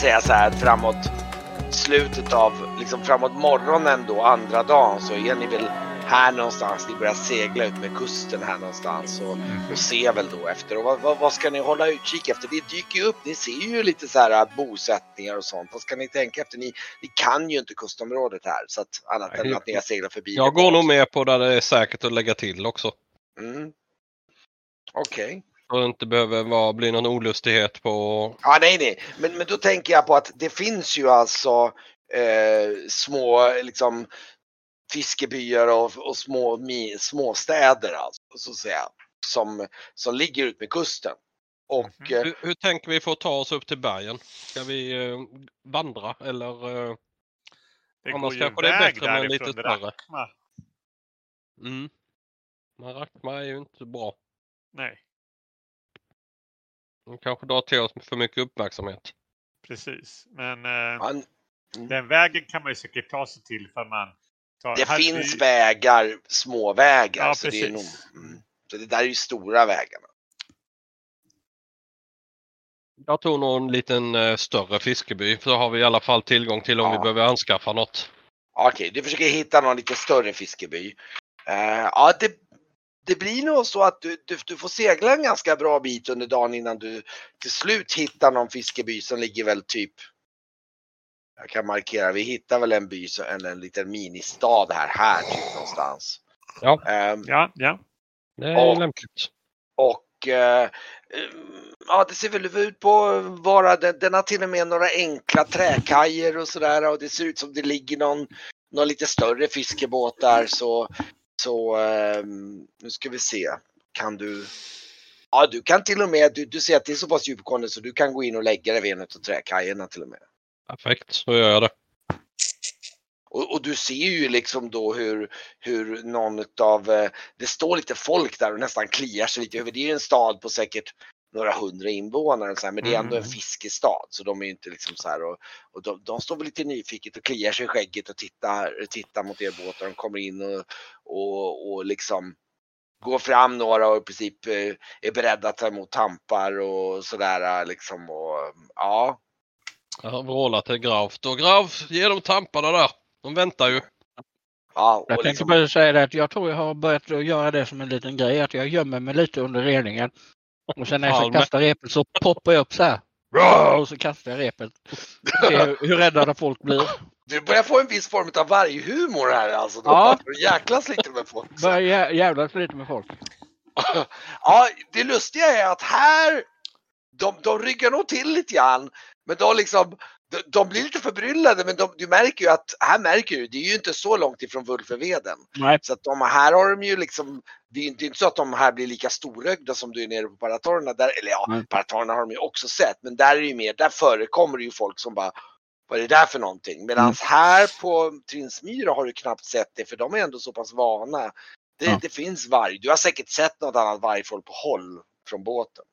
säga så här framåt slutet av, liksom framåt morgonen då, andra dagen så är ni väl här någonstans. Ni börjar segla ut med kusten här någonstans och, och ser väl då efter. Och vad, vad, vad ska ni hålla utkik efter? Det dyker ju upp, ni ser ju lite så här bosättningar och sånt. Vad ska ni tänka efter? Ni, ni kan ju inte kustområdet här så att annat än att ni har seglat förbi. Jag går nog med på där det är säkert att lägga till också. Mm. Okej. Okay. Så det inte behöver vara, bli någon olustighet på... Ja, nej, nej. Men, men då tänker jag på att det finns ju alltså eh, små liksom fiskebyar och, och små mi, småstäder alltså, så att säga, som, som ligger ut med kusten. Och, mm. hur, hur, tänker vi få ta oss upp till bergen? Ska vi eh, vandra eller? Eh, det annars går kanske det är bättre med lite större. Mm. Men Rakma är ju inte bra. Nej. Den kanske drar till oss för mycket uppmärksamhet. Precis, men eh, Man... mm. den vägen kan man ju säkert ta sig till för man tar... Det finns vi... vägar, små vägar. Ja, så, precis. det är nog... mm. så det där är ju stora vägarna. Jag tror nog en liten eh, större fiskeby för då har vi i alla fall tillgång till om ja. vi behöver anskaffa något. Okej, okay, du försöker hitta någon lite större fiskeby. Uh, ja, det det blir nog så att du, du, du, får segla en ganska bra bit under dagen innan du till slut hittar någon fiskeby som ligger väl typ jag kan markera, vi hittar väl en by, en, en liten ministad här, här typ någonstans. Ja, um, ja, ja. Det är och, lämpligt. Och uh, ja, det ser väl ut på vara, den, den har till och med några enkla träkajer och sådär och det ser ut som det ligger någon, någon lite större fiskebåt där så så um, nu ska vi se. Kan du? Ja, du kan till och med, du, du ser att det är så pass djupgående så du kan gå in och lägga dig vid en av träkajerna till och med. Perfekt, så gör jag det. Och, och, du ser ju liksom då hur, hur någon av, eh, det står lite folk där och nästan kliar sig lite över. Det är ju en stad på säkert några hundra invånare så här, men det är ändå en mm. fiskestad så de är inte liksom så här och, och de, de, står väl lite nyfiket och kliar sig i skägget och tittar, tittar mot er båt och de kommer in och, och, och liksom går fram några och i princip eh, är beredda att ta emot tampar och sådär liksom och ja. Jag har vrålat till Graf. Då Graf, ge dem tamparna där. De väntar ju. Ja, jag tänkte liksom... bara säga det att jag tror jag har börjat göra det som en liten grej att jag gömmer mig lite under reningen och sen när jag ska kasta repet så poppar jag upp så här. Och så kastar jag repet. Se hur rädda folk blir. Du börjar få en viss form av varghumor här alltså. Du ja. jäklas lite med folk. Börjar jävlas lite med folk. ja, det lustiga är att här, de, de ryggar nog till lite grann. Men de liksom, de, de blir lite förbryllade men de, du märker ju att, här märker du, det är ju inte så långt ifrån Vulfeveden. Nej. Så att de här har de ju liksom, det är inte, inte så att de här blir lika storögda som du är nere på Paratorerna. Där, eller ja, Nej. Paratorerna har de ju också sett men där är det ju mer, där förekommer det ju folk som bara vad är det där för någonting? Medan mm. här på Trinsmyra har du knappt sett det för de är ändå så pass vana. Det, ja. det finns varg. Du har säkert sett något annat vargfolk på håll från båten.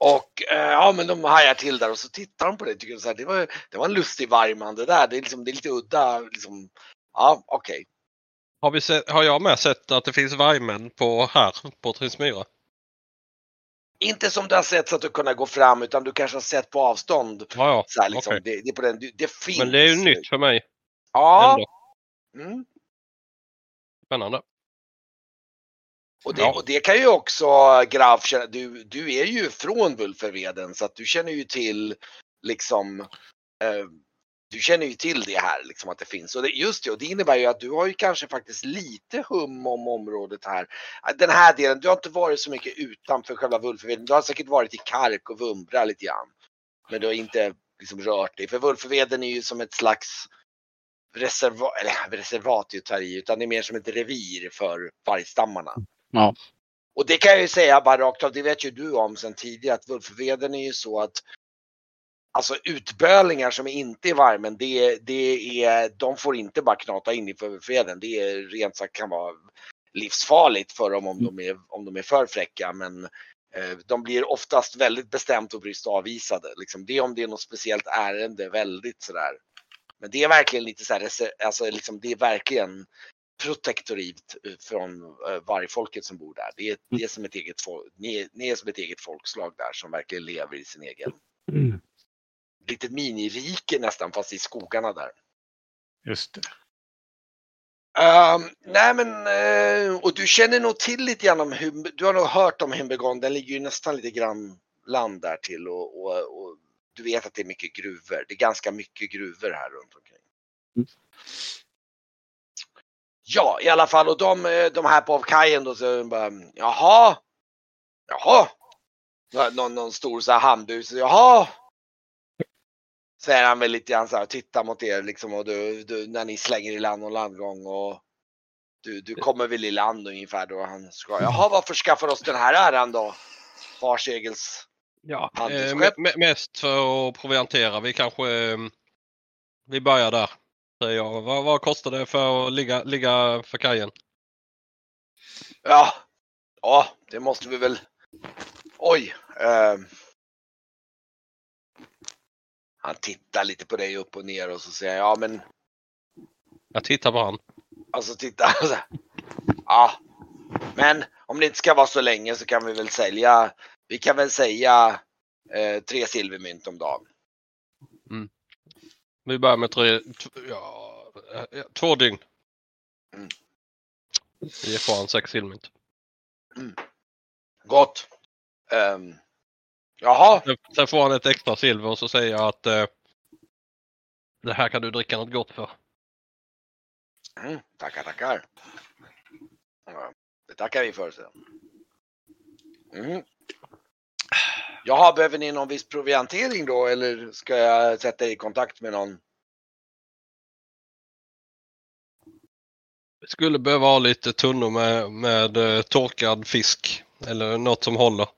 Och eh, ja, men de hajar till där och så tittar de på det. Tycker så här, det, var, det var en lustig vargman det där. Det är, liksom, det är lite udda. Liksom. Ja, okej. Okay. Har, vi sett, har jag med sett att det finns vargmän på här på Trinsmyra? Inte som du har sett så att du kunnat gå fram utan du kanske har sett på avstånd. Ja, ja. Så här, liksom, okay. det, det, på den, det, finns. Men det är ju nytt för mig. Ja. Mm. Spännande. Och det, ja. och det kan ju också Graf känna, du, du är ju från Vulferveden så att du känner ju till liksom eh, du känner ju till det här liksom att det finns och det, just det och det innebär ju att du har ju kanske faktiskt lite hum om området här. Den här delen, du har inte varit så mycket utanför själva Vulferveden. Du har säkert varit i Kark och Vumbra lite grann. Men du har inte liksom rört dig för Vulferveden är ju som ett slags reservat, eller reservat är ju utan det är mer som ett revir för vargstammarna. Ja. Och det kan jag ju säga bara rakt av, det vet ju du om sen tidigare, att Vulfveden är ju så att Alltså utbölingar som inte är varmen, det, det är, de får inte bara knata in i Vulfveden. Det är rent sagt kan vara livsfarligt för dem om mm. de är, om de är för fräcka. Men eh, de blir oftast väldigt bestämt och bryskt avvisade. Liksom, det är om det är något speciellt ärende, väldigt sådär. Men det är verkligen lite så här, alltså liksom, det är verkligen protektorit eh, från eh, vargfolket som bor där. Det är, det är som ett eget folk, ni, ni är som ett eget folkslag där som verkligen lever i sin egen. Mm. litet minirike nästan fast i skogarna där. Just det. Um, nej men, uh, och du känner nog till lite grann om du har nog hört om Himbegon, den ligger ju nästan lite grann land där till och, och, och, du vet att det är mycket gruvor. Det är ganska mycket gruvor här runt omkring. Mm. Ja, i alla fall och de, eh, de här på kajen då så bara, jaha, jaha, någon, någon stor så här handbus, jaha, säger han väl lite grann så här, titta mot er liksom och du, du, när ni slänger i land och landgång och du, du kommer väl i land ungefär då han ska, jaha varför skaffar oss den här äran då? Farsegels Ja, eh, mest för att proviantera. Vi kanske, eh, vi börjar där. Säger jag. Vad, vad kostar det för att ligga, ligga för kajen? Ja, ja det måste vi väl. Oj. Eh, han tittar lite på dig upp och ner och så säger ja men. Jag tittar på han. Alltså titta. Alltså, ja. Men om det inte ska vara så länge så kan vi väl sälja. Vi kan väl säga eh, tre silvermynt om dagen. Mm. Vi börjar med tre, ja, två dygn. Mm. Vi får han sex silvermynt. Mm. Gott. Um, Jaha. Sen får han ett extra silver och så säger jag att eh, det här kan du dricka något gott för. Mm, tackar, tackar. det tackar vi för. Så. Mm. Jaha, behöver ni någon viss proviantering då eller ska jag sätta i kontakt med någon? Vi skulle behöva ha lite tunnor med, med uh, torkad fisk eller något som håller.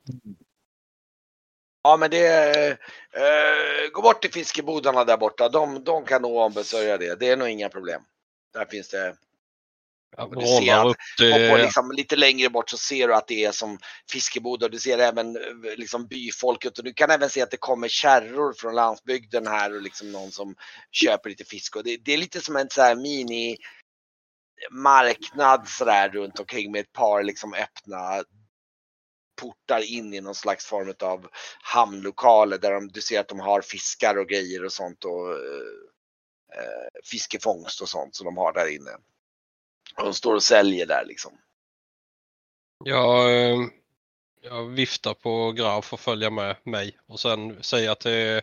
Ja men det, eh, gå bort till fiskebodarna där borta. De, de kan nog ombesörja det. Det är nog inga problem. Där finns det. Ja, du ser att, det... på liksom, lite längre bort så ser du att det är som fiskebodar. Du ser även eh, liksom byfolket och du kan även se att det kommer kärror från landsbygden här och liksom någon som köper lite fisk. Och det, det är lite som en så mini marknad sådär runt omkring med ett par liksom öppna portar in i någon slags form av hamnlokaler där de, du ser att de har fiskar och grejer och sånt och eh, fiskefångst och sånt som de har där inne. Och de står och säljer där liksom. Ja, eh, jag viftar på Graf och följa med mig och sen säga till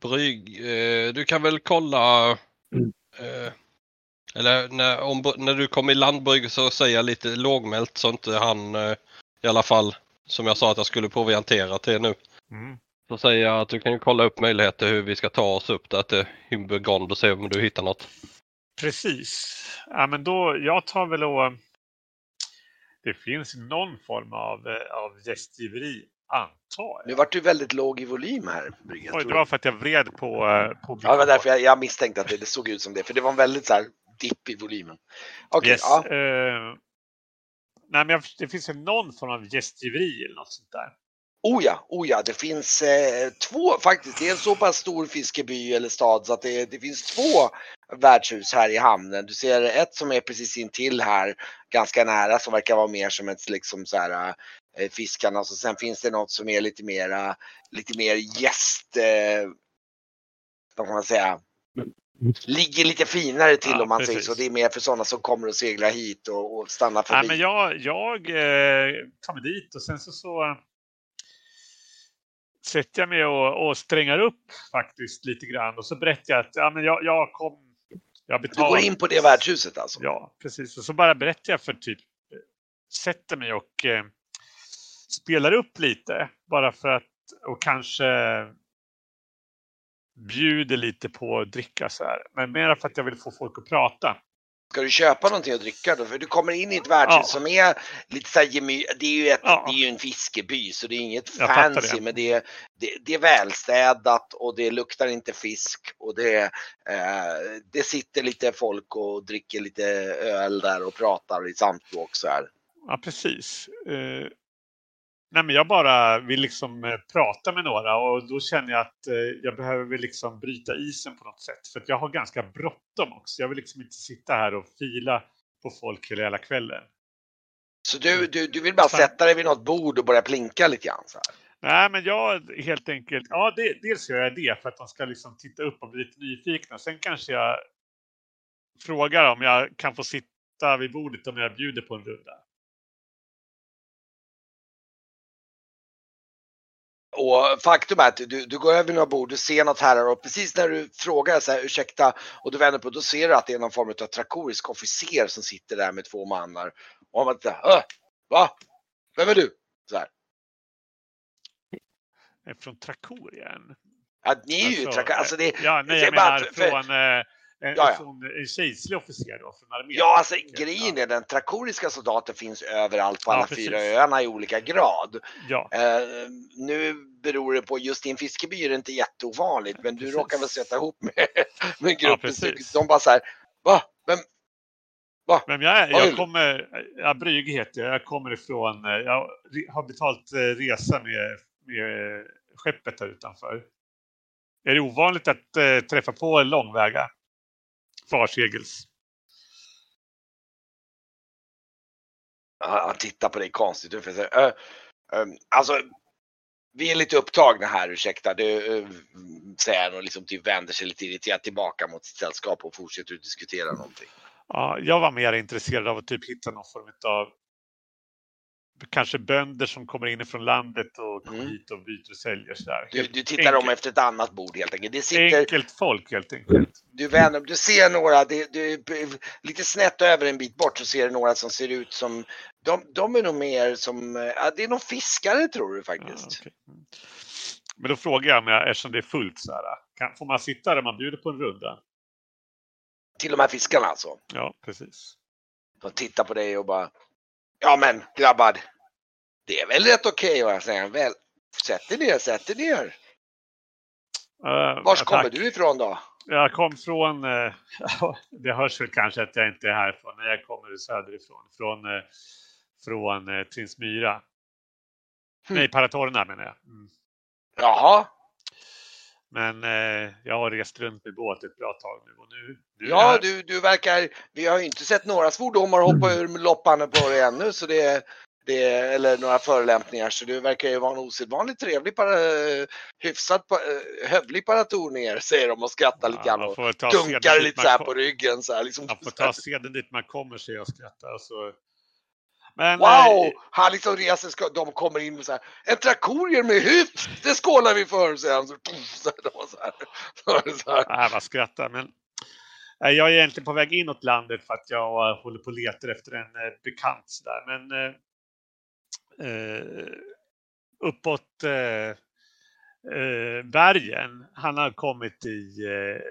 Brygg, eh, du kan väl kolla eh, eller när, om, när du kommer i landbrygg så säger jag lite lågmält så inte han i alla fall som jag sa att jag skulle proviantera till nu. Mm. Så säger jag att du kan ju kolla upp möjligheter hur vi ska ta oss upp där till Hymbergond och se om du hittar något. Precis. Ja, men då, jag tar väl och... Det finns någon form av, eh, av gästgiveri, antar jag. Nu vart du väldigt låg i volym här, Brygge. Oj, det var för att jag vred på... Eh, på ja, det var därför jag, jag misstänkte att det, det, såg ut som det. För det var en väldigt så här dipp i volymen. Okay, yes, ja. Uh, Nej, men det finns ju någon form av gästgiveri eller något sånt där. Oh ja, oh ja, det finns eh, två faktiskt. Det är en så pass stor fiskeby eller stad så att det, det finns två värdshus här i hamnen. Du ser ett som är precis intill här, ganska nära, som verkar vara mer som ett liksom så här eh, fiskarnas och sen finns det något som är lite mera, lite mer gäst, eh, vad kan man säga, ligger lite finare till ja, om man precis. säger så. Det är mer för sådana som kommer och seglar hit och, och stannar förbi. Nej, men jag, jag eh, tar mig dit och sen så, så sätter jag mig och, och strängar upp faktiskt lite grann och så berättar jag att ja, men jag, jag kom. Jag betalar. Du går in på det värdshuset alltså? Ja, precis. Och så bara berättar jag för typ sätter mig och eh, spelar upp lite bara för att och kanske bjuder lite på att dricka så här. Men mer för att jag vill få folk att prata. Ska du köpa någonting att dricka då? För du kommer in i ett värdshus ja. som är lite så här gemy... det, är ju ett, ja. det är ju en fiskeby så det är inget jag fancy det. men det är, det, det, är välstädat och det luktar inte fisk och det, eh, det sitter lite folk och dricker lite öl där och pratar i samspråk så här. Ja precis. Eh, Nej, men jag bara vill liksom eh, prata med några och då känner jag att eh, jag behöver liksom bryta isen på något sätt. För jag har ganska bråttom också. Jag vill liksom inte sitta här och fila på folk hela kvällen. Så du, du, du vill bara sätta dig vid något bord och börja plinka lite grann? Så här. Nej, men jag helt enkelt, ja, det, dels gör jag det för att de ska liksom titta upp och bli lite nyfikna. Sen kanske jag frågar om jag kan få sitta vid bordet om jag bjuder på en runda. Och faktum är att du, du går över några bord, du ser något här och precis när du frågar så här, ursäkta, och du vänder på då ser du att det är någon form av trakorisk officer som sitter där med två mannar. Och man bara, va? Vem är du? Så här. Från Trakorien? Ja, ni är ju alltså, Trakorien. Alltså det, ja, nej, jag menar för, från... Eh, en, ja, ja. en kejserlig officer då från armén? Ja, alltså grejen är den trakoriska soldater finns överallt på alla ja, fyra öarna i olika grad. Ja. Uh, nu beror det på, just i en fiskeby är det inte jätteovanligt, men du råkar väl sätta ihop med, med gruppen. Ja, de bara så här, va? Vem, Va? Men jag, jag kommer, ja, Brygge heter jag, jag kommer ifrån, eh, jag har betalt eh, resa med, med skeppet här utanför. Är det ovanligt att äh, träffa på långväga? Farsegels. Han tittar på dig konstigt. Um, alltså, vi är lite upptagna här, ursäkta. Det uh, säger han och liksom typ vänder sig lite irriterat tillbaka mot sitt sällskap och fortsätter att diskutera någonting. Ja, jag var mer intresserad av att typ hitta någon form av kanske bönder som kommer inifrån landet och kommer mm. hit och byter och säljer. Sådär. Du, du tittar enkelt. om efter ett annat bord helt enkelt. Det sitter, enkelt folk helt enkelt. Du, vänner, du ser några, det, du, lite snett över en bit bort så ser du några som ser ut som, de, de är nog mer som, ja, det är nog fiskare tror du faktiskt. Ja, okay. Men då frågar jag mig, eftersom det är fullt så här, kan, får man sitta där man bjuder på en runda? Till de här fiskarna alltså? Ja, precis. De tittar på dig och bara, Ja men grabbar, det är väl rätt okej okay, jag säger väl. Sätt er ner, sätt er ner. Uh, Var kommer du ifrån då? Jag kom från, uh, det hörs väl kanske att jag inte är härifrån, men jag kommer söderifrån. Från, uh, från uh, Trinsmyra. Mm. Nej, Paratorna menar jag. Mm. Jaha. Men eh, jag har rest runt med båt ett bra tag nu. Och nu, nu ja, du, du verkar... Vi har ju inte sett några svordomar hoppa ur loppan på dig ännu. Så det, det, eller några förolämpningar. Så du verkar ju vara en osedvanligt trevlig, para, hyfsat eh, hövlig paratorner, säger de och skrattar lite grann. Och dunkar lite så här på ryggen. Så här, liksom. Man får ta seden dit man kommer, säger jag och skrattar. Så men, wow! Eh, han liksom reser sig, de kommer in med så här, en trakorier med hytt, det skålar vi för, säger han. Så, så, så, här, så här. Nej, vad skrattar, men eh, jag är egentligen på väg inåt landet för att jag eh, håller på och letar efter en bekant där. Men eh, uppåt eh, bergen, han har kommit i eh,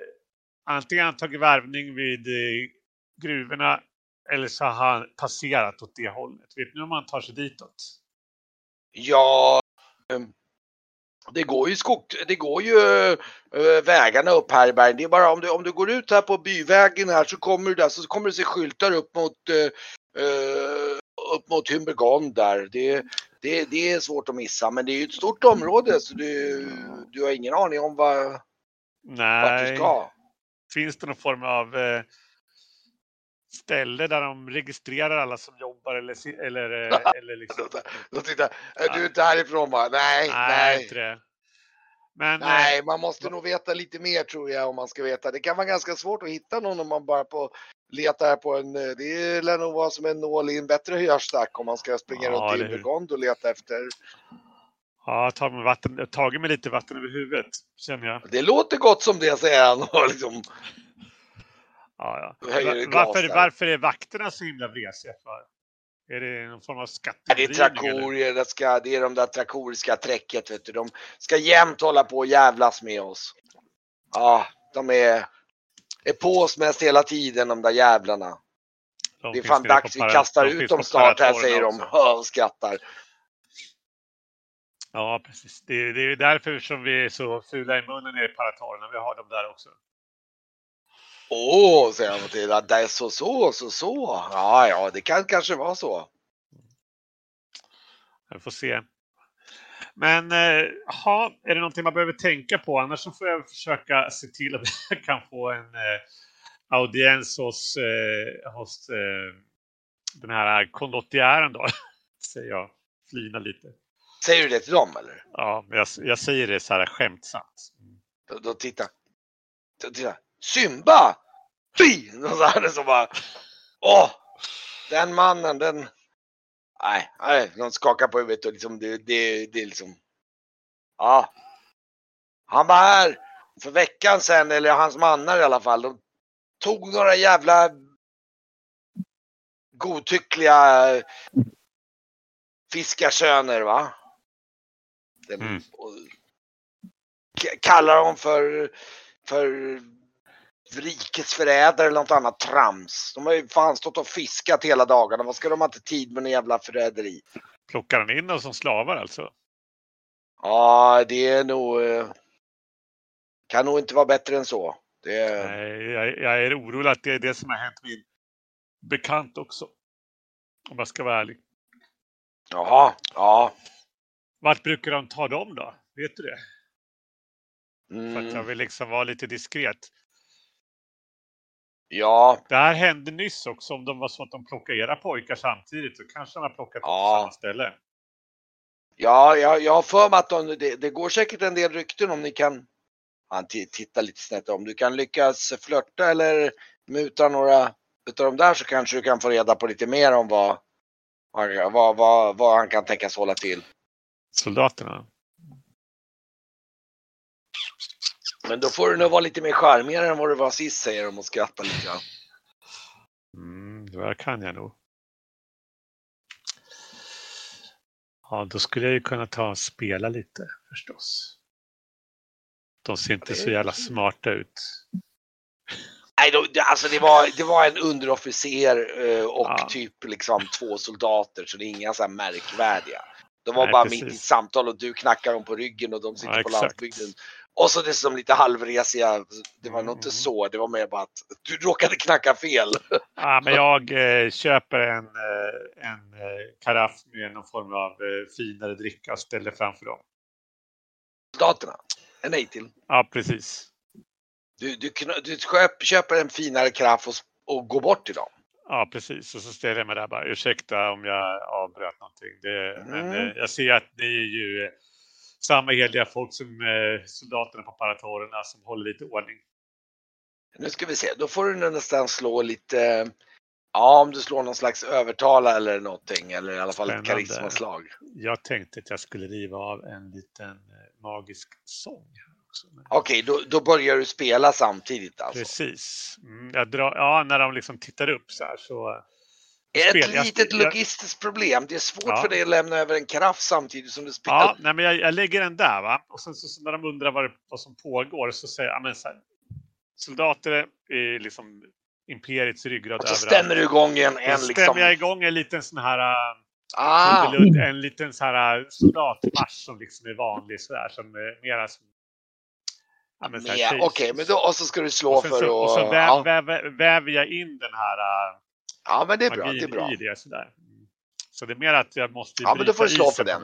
antingen han tagit värvning vid eh, gruvorna eller så har han passerat åt det hållet. Vet ni om han tar sig ditåt? Ja, ehm, det går ju skog, det går ju äh, vägarna upp här i bergen. Det är bara om du, om du går ut här på byvägen här så kommer du där så kommer det se skyltar upp mot äh, upp mot Humbergond där. Det, det, det är svårt att missa men det är ju ett stort område så du, du har ingen aning om vad, Nej. vart du ska. Finns det någon form av eh, ställe där de registrerar alla som jobbar eller, eller, eller liksom. De tittar, är du inte härifrån bara? Nej, nej. nej. Men, nej, eh, man måste nog veta lite mer tror jag om man ska veta. Det kan vara ganska svårt att hitta någon om man bara på letar på en, eh, det lär nog vara som en nål i en bättre hörstack om man ska springa ja, runt i Burgond och leta efter. Ja, tagit mig, vatten, tagit mig lite vatten över huvudet känner jag. Det låter gott som det säger han liksom Ja, ja. Varför, varför är vakterna så himla vresiga? Är det någon form av skattedrivning? Det är trakorier, det, ska, det är de där trakoriska träcket vet du. De ska jämt hålla på och jävlas med oss. Ja, de är, är på oss mest hela tiden de där jävlarna. De det är fan dags vi kastar ut dem snart här säger de och skrattar. Ja, precis. Det, det är därför som vi är så fula i munnen i paratorerna. Vi har dem där också. Åh, säger han till det är så, så, så, så. Ja, ja, det kan kanske vara så. Jag får se. Men eh, ha, är det någonting man behöver tänka på? Annars så får jag försöka se till att jag kan få en eh, audiens hos, eh, hos eh, den här kondottiären då. Säger jag, flina lite. Säger du det till dem eller? Ja, jag, jag säger det så här skämtsamt. Då, då titta. Då, titta. Symba! Fy! Och så här, så bara. Åh! Den mannen, den. Nej, nej, de skakar på huvudet och liksom det, det, det är liksom. Ja. Han var här för veckan sedan, eller hans mannar i alla fall. De tog några jävla godtyckliga fiskarsöner va. Den, mm. kallar dem för, för rikets förrädare eller något annat trams. De har ju fan stått och fiskat hela dagarna. Vad ska de ha inte tid med en jävla förräderi? Plockar de in dem som slavar alltså? Ja, det är nog... Eh, kan nog inte vara bättre än så. Det... Nej, jag, jag är orolig att det är det som har hänt min bekant också. Om jag ska vara ärlig. Jaha, ja. Vart brukar de ta dem då? Vet du det? Mm. För att jag mm. vill liksom vara lite diskret. Ja. Det här hände nyss också. Om de var så att de plockade era pojkar samtidigt så kanske de har plockat ja. på samma ställe. Ja, jag, jag har för mig att de, det, det, går säkert en del rykten om ni kan han tittar lite snett om du kan lyckas flörta eller muta några utav dem där så kanske du kan få reda på lite mer om vad, vad, vad, vad han kan tänkas hålla till. Soldaterna? Men då får du nog vara lite mer charmigare än vad du var sist säger de och skratta lite grann. Mm, det kan jag nog. Ja, då skulle jag ju kunna ta och spela lite förstås. De ser inte så jävla smarta ut. Nej, då, alltså det var, det var en underofficer eh, och ja. typ liksom två soldater så det är inga så här märkvärdiga. De var Nej, bara precis. mitt i ett samtal och du knackar dem på ryggen och de sitter ja, på landsbygden. Och så dessutom lite halvresiga. Det var nog inte mm. så, det var mer bara att du råkade knacka fel. Ja, men jag eh, köper en, eh, en eh, karaff med någon form av eh, finare dricka och ställer framför dem. Soldaterna? nej till? Ja, precis. Du, du, du köper en finare karaff och, och går bort till dem? Ja, precis. Och så ställer jag mig där bara, ursäkta om jag avbröt någonting. Det, mm. Men eh, jag ser att det är ju samma heliga folk som eh, soldaterna på paratorerna som håller lite ordning. Nu ska vi se, då får du nästan slå lite, ja om du slår någon slags övertala eller någonting eller i alla fall Spännande. ett karismaslag. Jag tänkte att jag skulle riva av en liten eh, magisk sång. Okej, okay, då, då, börjar du spela samtidigt alltså? Precis. Mm, drar, ja, när de liksom tittar upp så här så är ett litet logistiskt problem. Det är svårt ja. för dig att lämna över en karaff samtidigt som du spelar. Ja, nej, men jag, jag lägger den där va. Och sen så, så när de undrar vad, det, vad som pågår så säger jag, men så här, soldater är liksom imperiets ryggrad Och så stämmer du igång en, en liksom... stämmer jag igång en liten sån här ah. en liten så här soldatmarsch som liksom är vanlig sådär som är mera som Ja, Okej, okay, men då och så ska du slå för att... Och så väv, ja. väv, väver jag in den här Ja, men det är bra. Det är bra. I det, sådär. Så det är mer att jag måste ja, men då får du slå för den.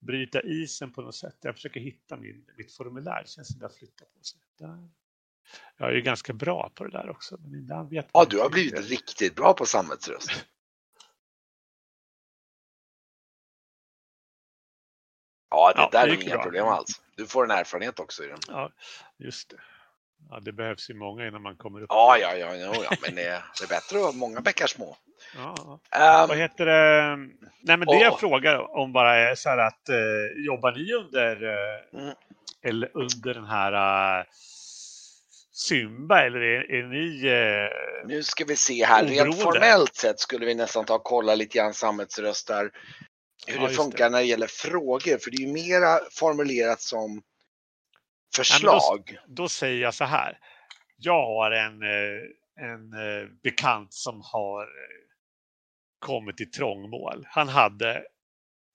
Bryta isen på något sätt. Jag försöker hitta min, mitt formulär. Det känns som jag flyttar på sig. Där. Jag är ju ganska bra på det där också. Men ibland vet ja, du har blivit det. riktigt bra på sammetsröst. Ja, det ja, där det är inga bra. problem alls. Du får en erfarenhet också i den. Ja, just det. Ja, det behövs ju många innan man kommer upp. Ja, ja, ja, ja, ja. men det är bättre att ha många bäckar små. Ja. Um, Vad heter det? Nej, men det oh. jag frågar om bara är så här att eh, jobbar ni under, eh, mm. eller under den här eh, Symba eller är, är ni eh, Nu ska vi se här. Oberoende? Rent formellt sett skulle vi nästan ta och kolla lite grann sammetsröstar hur ja, det funkar det. när det gäller frågor. För det är ju mera formulerat som förslag. Då, då, säger jag så här. Jag har en, eh, en eh, bekant som har eh, kommit i trångmål. Han hade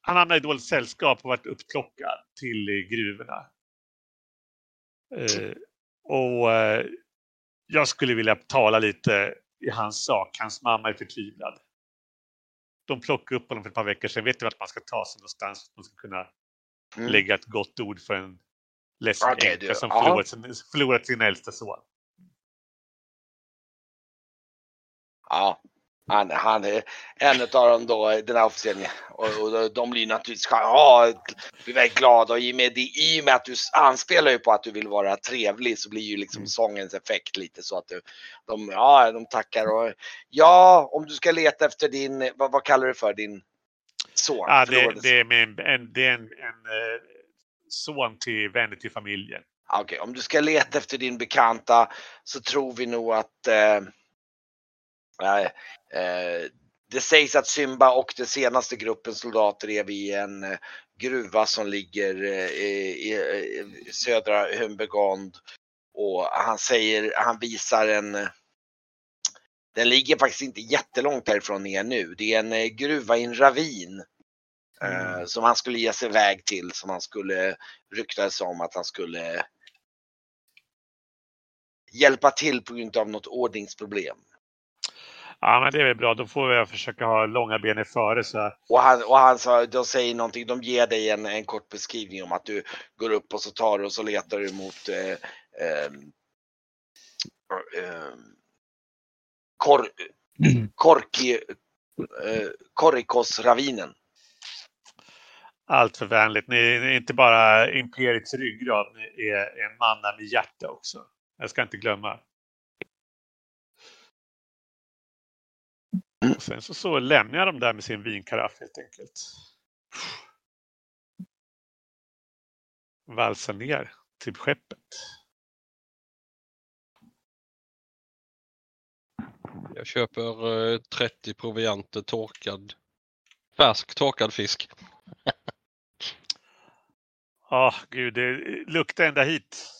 han hamnade i dåligt sällskap och varit uppklockad till gruvorna. och jag skulle vilja tala lite i hans sak. Hans mamma är förtvivlad. De plockade upp honom för ett par veckor sedan. Vet du vart man ska ta sig någonstans? Man ska kunna mm. lägga ett gott ord för en ledsen okay, änka som förlorat sin, förlorat sin äldsta son. Ja. Han, han är en av dem då, den här officeren. Och, och de blir naturligtvis ja, blir väldigt glada och i och, med, i och med att du anspelar ju på att du vill vara trevlig så blir ju liksom mm. sångens effekt lite så att du, de, ja, de tackar och ja, om du ska leta efter din, vad, vad kallar du för din son? Ja, det, det är, min, en, det är en, en, en eh, son till vänner till familjen. Okej, okay, om du ska leta efter din bekanta så tror vi nog att eh, Eh, det sägs att Symba och den senaste gruppen soldater är vid en eh, gruva som ligger eh, i, i södra Humbegond. Och han säger, han visar en den ligger faktiskt inte jättelångt härifrån ner nu. Det är en eh, gruva i en ravin. Mm. som han skulle ge sig iväg till, som han skulle ryktades om att han skulle hjälpa till på grund av något ordningsproblem. Ja, men det är väl bra. Då får jag försöka ha långa ben i före. Så. Och han, och han sa, de säger någonting, de ger dig en, en kort beskrivning om att du går upp och så tar du och så letar du mot eh, eh, eh, kor, korki, eh, Korikos-ravinen. Allt för vänligt. Ni är inte bara imperiets ryggrad, ni är en manna med hjärta också. Jag ska inte glömma. Och sen så, så lämnar jag dem där med sin vinkaraff helt enkelt. Valsar ner till skeppet. Jag köper eh, 30 provianter torkad, färsk torkad fisk. Ja, oh, gud, det luktar ända hit.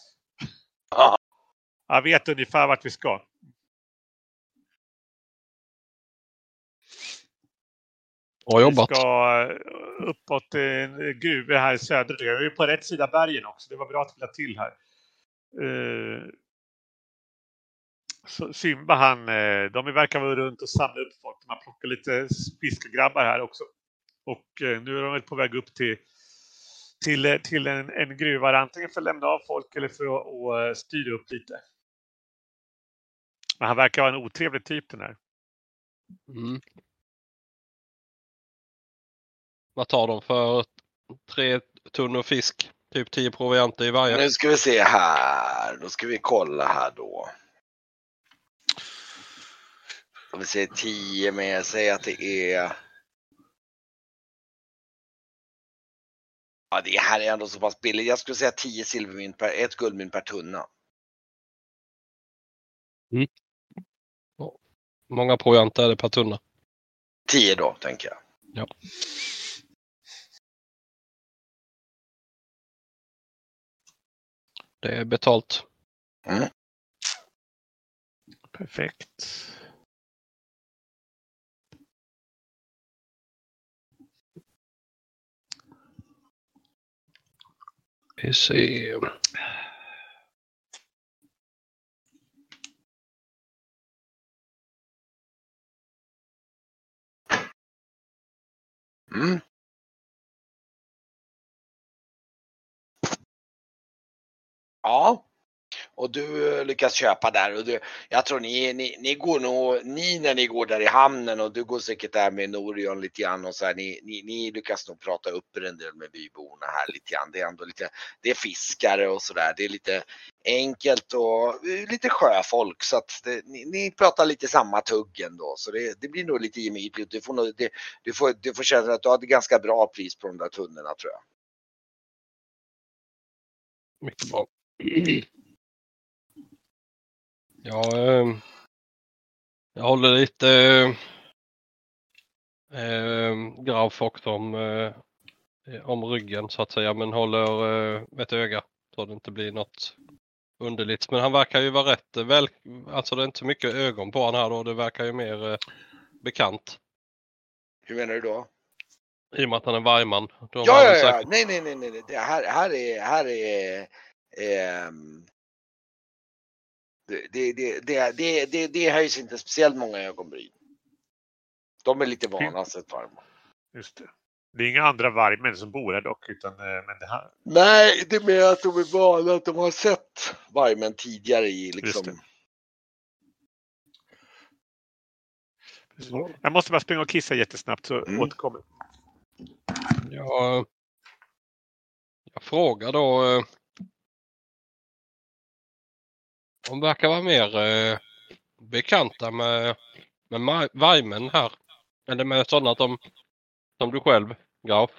Jag vet ungefär vart vi ska. Bra jobbat. Vi ska eh, uppåt en gruva här i södra delen. Vi är på rätt sida bergen också. Det var bra att vi till här. Uh, Simba han, eh, de verkar vara runt och samla upp folk. Man plockar lite fiskegrabbar här också. Och nu är de väl på väg upp till, till, till en, en gruva. Antingen för att lämna av folk eller för att, att styra upp lite. Men han verkar vara en otrevlig typ den här. Mm. Vad tar de för tre tunnor fisk? Typ 10 provianter i varje. Nu ska vi se här. Då ska vi kolla här då. Om vi säger 10 med, säg att det är. Ja, det här är ändå så pass billigt. Jag skulle säga 10 silvermynt per, ett guldmynt per tunna. Mm. Många provianter är det per tunna? 10 då, tänker jag. Ja. Det är betalt. Mm. Perfekt. Vi ser. Mm. Ja. Och du eh, lyckas köpa där och du, jag tror ni, ni, ni går nog, ni när ni går där i hamnen och du går säkert där med Norion lite grann och så här, ni, ni, ni lyckas nog prata upp en del med byborna här lite grann. Det är ändå lite, det är fiskare och så där. Det är lite enkelt och eh, lite sjöfolk så att det, ni, ni, pratar lite samma tugg ändå så det, det blir nog lite gemytligt. Du får, nog, det, du, får, du får känna att du har ett ganska bra pris på de där tunnorna tror jag. Mycket bra. Ja, eh, jag håller lite eh, Graf också om, eh, om ryggen så att säga, men håller eh, ett öga så det inte blir något underligt. Men han verkar ju vara rätt väl, alltså det är inte så mycket ögon på honom här då, det verkar ju mer eh, bekant. Hur menar du då? I och med att han är vargman. Ja, ja, ja, nej, nej, nej, nej, det här, här är, här är Eh, det, det, det, det, det, det höjs inte speciellt många ögonbryn. De är lite vana att sett varma. Just det. Det är inga andra vargmän som bor här dock. Utan, eh, men det här... Nej, det är mer att de är vana att de har sett vargmän tidigare i liksom. Jag måste bara springa och kissa jättesnabbt så mm. återkommer. Jag, jag frågar då. De verkar vara mer eh, bekanta med, med Vajmen här. Eller med sådana som, som du själv, Graf.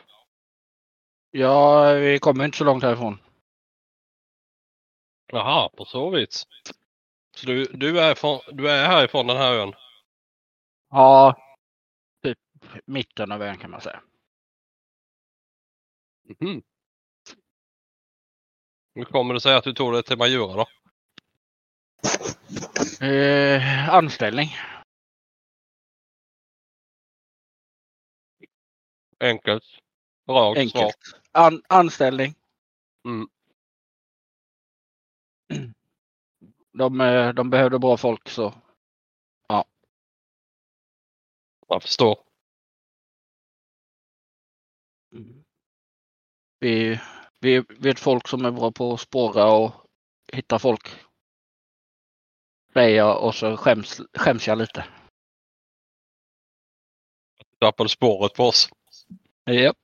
Ja, vi kommer inte så långt härifrån. Jaha, på så vis. Så du, du, är, från, du är härifrån den här ön? Ja, typ mitten av ön kan man säga. Mm. Hur kommer det sig att du tog det till Majura då? Eh, anställning. Enkelt. Rakt Enkelt. An anställning. Mm. De, eh, de behövde bra folk så ja. Jag förstår. Vi, vi vet folk som är bra på att spåra och hitta folk. Säger jag och så skäms, skäms jag lite. Du tappade spåret på oss. Japp.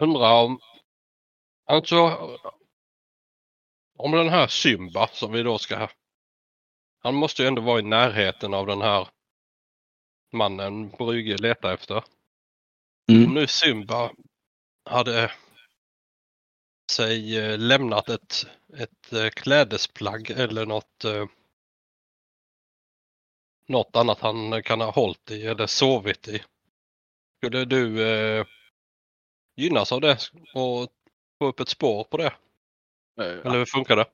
Undrar om Alltså, om den här Symba som vi då ska... Han måste ju ändå vara i närheten av den här mannen Brygge letar efter. Mm. Om nu Symba hade sig eh, lämnat ett, ett eh, klädesplagg eller något eh, något annat han kan ha hållit i eller sovit i. Skulle du eh, gynnas av det och få upp ett spår på det? Ja. Eller hur funkar det?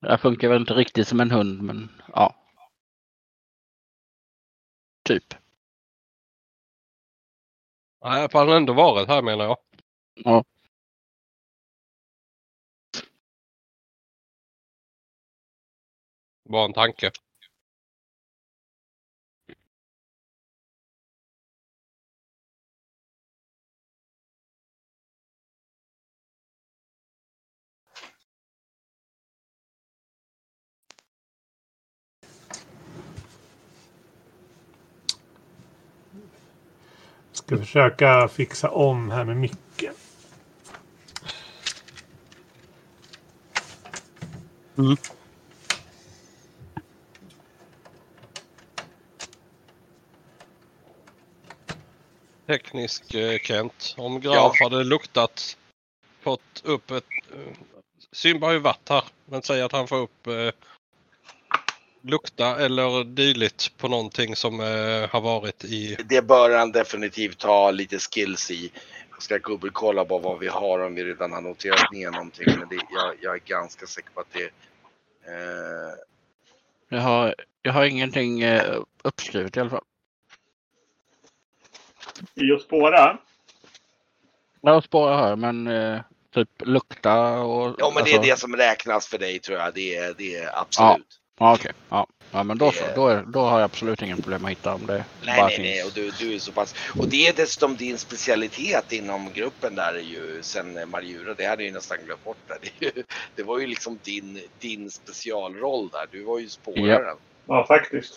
Jag funkar väl inte riktigt som en hund, men ja. Typ. Nej, för han har ändå varit här menar jag. Ja. Bara en tanke. Ska försöka fixa om här med micken. Mm. Teknisk eh, Kent. Om Graf ja. hade luktat, fått upp ett... Eh, Simba har ju varit här, men säg att han får upp eh, lukta eller dylikt på någonting som eh, har varit i... Det bör han definitivt ha lite skills i. Jag ska gubbelkolla på vad vi har om vi redan har noterat ner någonting. Men det, jag, jag är ganska säker på att det... Eh... Jag, har, jag har ingenting eh, uppskrivet i alla fall. I att spåra? Ja, spåra har men eh, typ lukta och... Ja, men alltså... det är alltså- det som räknas för dig tror jag. Det är, det är absolut. Ja. Ja, okej. Okay. Ja. Ja, men då så. Då, är, då har jag absolut ingen problem att hitta om det Nej, nej, nej. Och du, du är så pass. Och det är dessutom din specialitet inom gruppen där är ju sen Marjura. Det hade jag ju nästan glömt bort där. Det, ju, det, var ju liksom din, din specialroll där. Du var ju spåraren. Ja, ja faktiskt.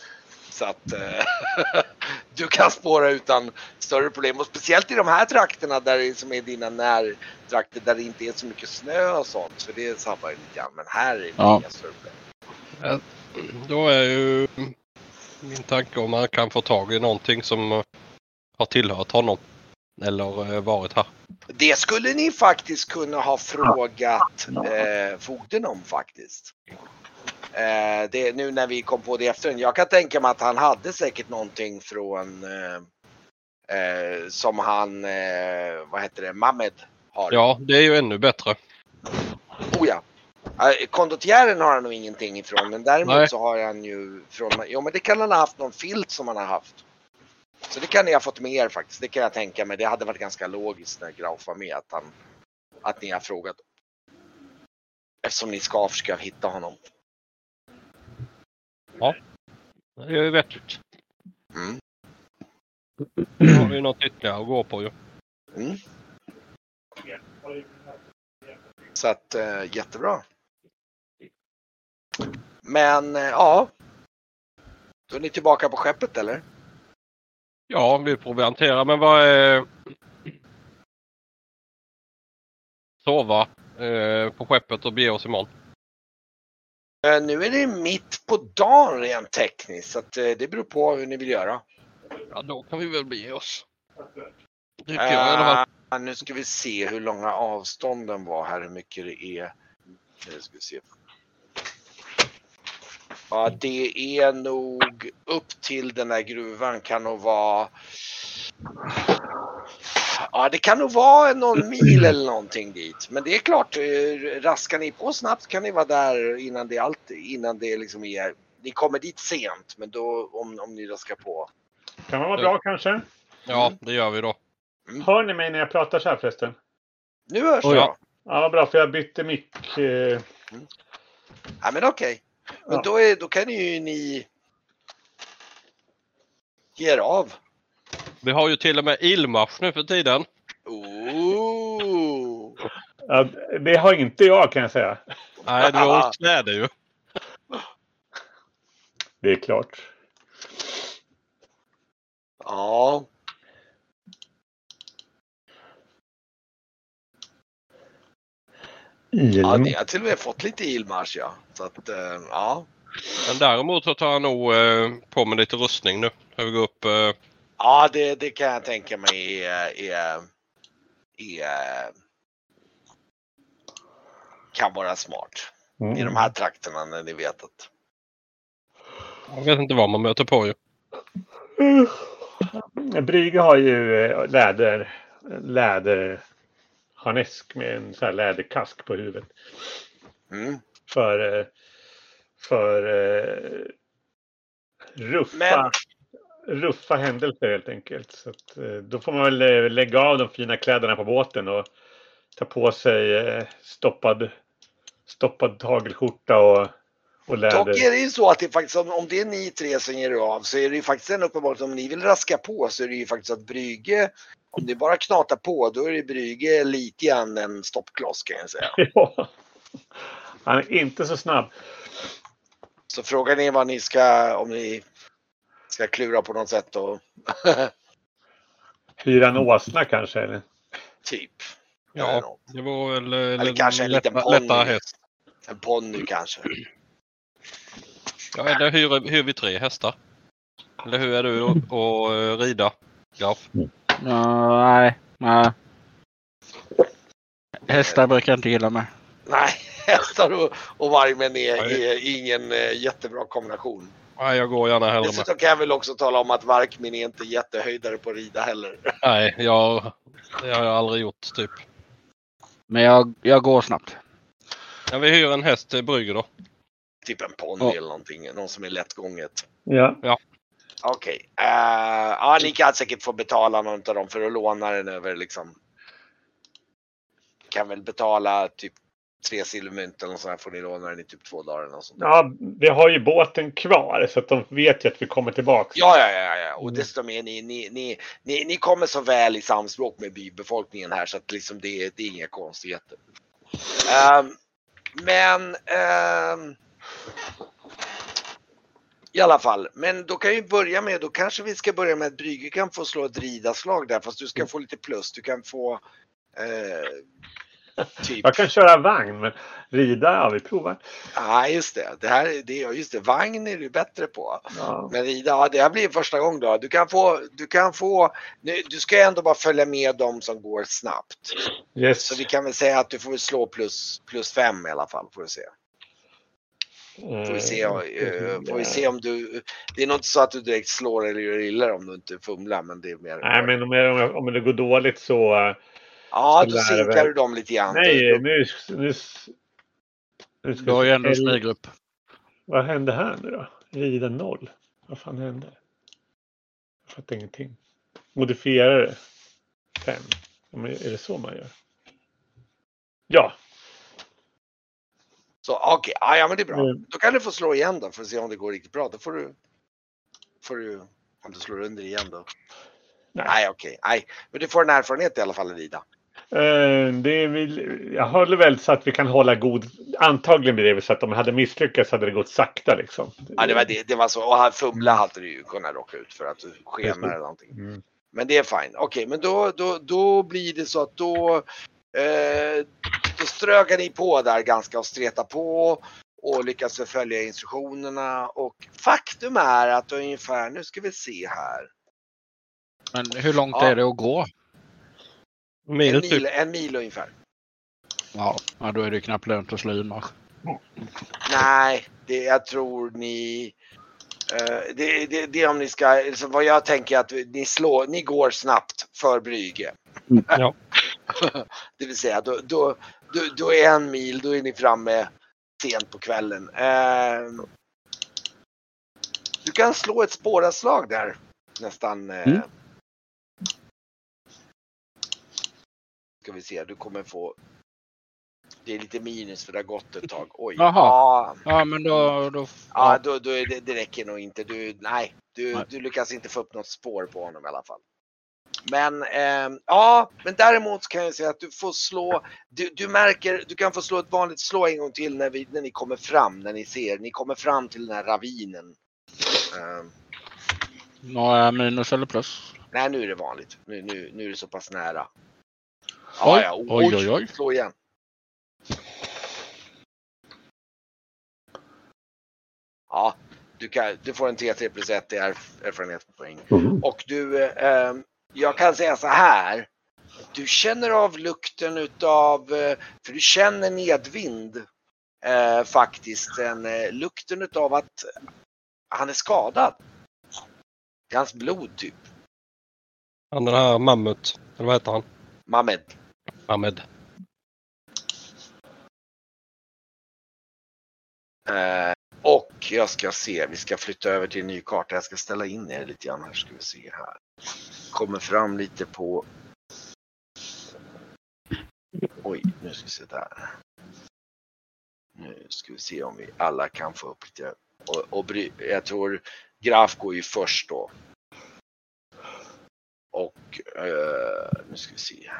Så att eh, du kan spåra utan större problem. Och speciellt i de här trakterna där som är dina närtrakter där det inte är så mycket snö och sånt. För det sabbar ju lite grann. Men här är det ja. inga större problem. Då är ju min tanke om man kan få tag i någonting som har tillhört honom. Eller eh, varit här. Det skulle ni faktiskt kunna ha frågat eh, fogden om faktiskt. Eh, det, nu när vi kom på det efteråt. Jag kan tänka mig att han hade säkert någonting från eh, eh som han, eh, vad heter det, Mamed har. Ja, det är ju ännu bättre. Oh ja. Kondotjären har han nog ingenting ifrån men däremot Nej. så har han ju från, jo men det kan han ha haft någon filt som han har haft. Så det kan ni ha fått med er faktiskt, det kan jag tänka mig. Det hade varit ganska logiskt när Grauf var med att, han, att ni har frågat. Eftersom ni ska försöka hitta honom. Ja, det är ju vettigt. Mm. Då har vi något ytterligare att gå på ju. Mm. Så att, äh, jättebra. Men eh, ja. Då är ni tillbaka på skeppet eller? Ja, vi provianterar. Men vad är... Sova eh, på skeppet och bege oss imorgon. Eh, nu är det mitt på dagen rent tekniskt så att, eh, det beror på hur ni vill göra. Ja, då kan vi väl bege oss. Tycker jag, i alla fall. Uh, nu ska vi se hur långa avstånden var här, hur mycket det är. Nu ska vi se. Ja, det är nog upp till den här gruvan kan nog vara Ja, det kan nog vara någon mil eller någonting dit. Men det är klart, eh, raskar ni på snabbt kan ni vara där innan det, allt, innan det liksom är... Ni kommer dit sent, men då om, om ni raskar på. Kan man vara bra kanske? Ja, det gör vi då. Mm. Hör ni mig när jag pratar så här förresten? Nu hörs oh, jag. Ja, bra, för jag bytte mick. Eh... Mm. Ja, men okej. Okay. Men ja. då, är, då kan ju ni ge er av. Vi har ju till och med ilmarsch nu för tiden. Oh. Ja, det har inte jag kan jag säga. Nej, du har kläder ju. Det är klart. Ja. Ja, ni har till och med fått lite ilmarsch ja. Så att, uh, ja. Men däremot så tar jag nog uh, på mig lite rustning nu. När vi går upp. Uh... Ja, det, det kan jag tänka mig är, är, är kan vara smart. Mm. I de här trakterna när ni vet att. Jag vet inte vad man möter på ju. Mm. Brygge har ju läder, läder harnesk med en sån här läderkask på huvudet. Mm. För, eh, för uh, ruffa, Men... ruffa händelser helt enkelt. Så att, uh, då får man väl lägga av de fina kläderna på båten och ta på sig stoppad, stoppad tagelskjorta och och läder. Dock är det ju så att det faktiskt, om, det är ni tre som ger av så är det ju faktiskt en uppenbart om ni vill raska på så är det ju faktiskt att Brygge om det bara knatar på då är det Brygge lite grann en stoppkloss kan jag säga. Ja. Han är inte så snabb. Så frågan är vad ni ska, om ni ska klura på något sätt och Hyra en åsna kanske? Eller? Typ. Ja, det var väl eller, eller kanske en liten ponny. En ponny kanske. Ja, eller hyr, hyr vi tre hästar? Eller hur är du och, och rida, Graf? Uh, nej, nej. Hästar brukar jag inte gilla mig. Nej, hästar och, och vargmän är, är ingen äh, jättebra kombination. Nej, jag går gärna hellre med. Dessutom kan jag väl också tala om att varkmin är inte jättehöjdare på att rida heller. Nej, jag, det har jag aldrig gjort typ. Men jag, jag går snabbt. Ja, vi hyr en häst till Brygge då. Typ en ponny ja. eller någonting, någon som är lättgånget. Ja. ja. Okej. Okay. Uh, eh, ja, ni kan säkert få betala någon av dem för att låna den över liksom. Kan väl betala typ tre silvermynt eller så här får ni låna den i typ två dagar eller sånt. Ja, vi har ju båten kvar så att de vet ju att vi kommer tillbaka. Ja, ja, ja, ja. och mm. dessutom är ni, ni, ni, ni, ni kommer så väl i samspråk med bybefolkningen här så att liksom det, det är inga konstigheter. Um, men um, i alla fall, men då kan vi börja med, då kanske vi ska börja med att Brygge kan få slå ett ridaslag där fast du ska få lite plus. Du kan få eh, typ. Jag kan köra vagn men rida, ja vi provar. Ja just det, det här, det, just det, vagn är du bättre på. Ja. Men rida, ja, det här blir första gången då. Du kan få, du kan få, du ska ändå bara följa med dem som går snabbt. Yes. Så vi kan väl säga att du får slå plus, plus fem i alla fall får du se. Får vi, se, uh, får vi se om du... Det är nog inte så att du direkt slår eller gör illa om du inte fumlar men det är mer... Nej men om, om det går dåligt så... Ja, så då sinkar du dem lite grann. Nej, nu... nu, nu ska du har ju ändå en smygrupp. Vad hände här nu då? Rida noll. Vad fan hände? Jag fattar ingenting. Modifierare. Fem. Är det så man gör? Ja, så okej, okay. ja men det är bra. Mm. Då kan du få slå igen då för att se om det går riktigt bra. Då får du, får du om du slår under igen då. Nej, Nej okej, okay. nej. Men du får en erfarenhet i alla fall Rida. Uh, det vill, jag håller väl så att vi kan hålla god... Antagligen blir det så att om jag hade misslyckats hade det gått sakta liksom. Ja, det var, det, det var så. Och fumla hade du ju kunnat råka ut för att du skenar eller någonting. Mm. Men det är fine. Okej, okay, men då, då, då blir det så att då, eh, då strögar ni på där ganska och stretar på och lyckas följa instruktionerna. Och faktum är att ungefär, nu ska vi se här. Men hur långt ja. är det att gå? Mil, en, mil, typ. en mil ungefär. Ja, ja, då är det knappt lönt att slå in Nej, det, jag tror ni... Uh, det, det, det är om ni ska, alltså vad jag tänker att ni slår, ni går snabbt för Brygge. Mm, ja. Det vill säga då, då, då, då, är en mil, då är ni framme sent på kvällen. Uh, du kan slå ett spåraslag där nästan. Uh, mm. Ska vi se, du kommer få det är lite minus för det har gått ett tag. Oj. Jaha. Ja, ja men då... då ja, då, då är det, det räcker nog inte. Du, nej, du, nej. du lyckas inte få upp något spår på honom i alla fall. Men eh, ja, men däremot kan jag säga att du får slå. Du, du, märker, du kan få slå ett vanligt slå en gång till när, vi, när ni kommer fram, när ni ser, ni kommer fram till den här ravinen. Eh. Några minus eller plus? Nej, nu är det vanligt. Nu, nu, nu är det så pass nära. Ja, oj, ja. oj, oj, oj. Slå igen. Ja, du, kan, du får en T3 plus 1 i erfarenhetspoäng. Mm. Och du, eh, jag kan säga så här. Du känner av lukten utav, eh, för du känner nedvind eh, faktiskt, en, eh, lukten utav att han är skadad. Det är hans blod typ. Han den här Mammut, eller vad heter han? Mamed. Mamed. Eh, och jag ska se, vi ska flytta över till en ny karta. Jag ska ställa in er lite grann här ska vi se här. Kommer fram lite på... Oj, nu ska vi se där. Nu ska vi se om vi alla kan få upp lite. Och, och jag tror Graf går ju först då. Och uh, nu ska vi se.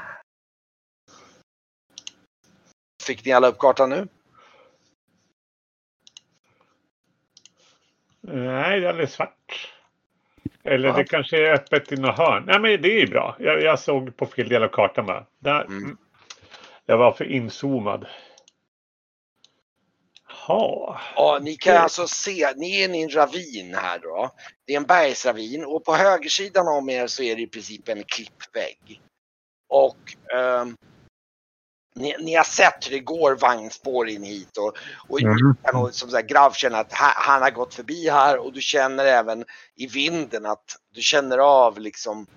Fick ni alla upp kartan nu? Nej, den är svart. Eller ja. det kanske är öppet i något hörn. Nej, men det är bra. Jag, jag såg på fel del av kartan bara. Där. Mm. Jag var för inzoomad. Ha. Ja, ni kan alltså se, ni är i en ravin här då. Det är en bergsravin och på högersidan om er så är det i princip en klippvägg. Och um, ni, ni, har sett hur det går vagnspår in hit och, och, mm. och som sagt, Grav känner att han, han har gått förbi här och du känner även i vinden att du känner av liksom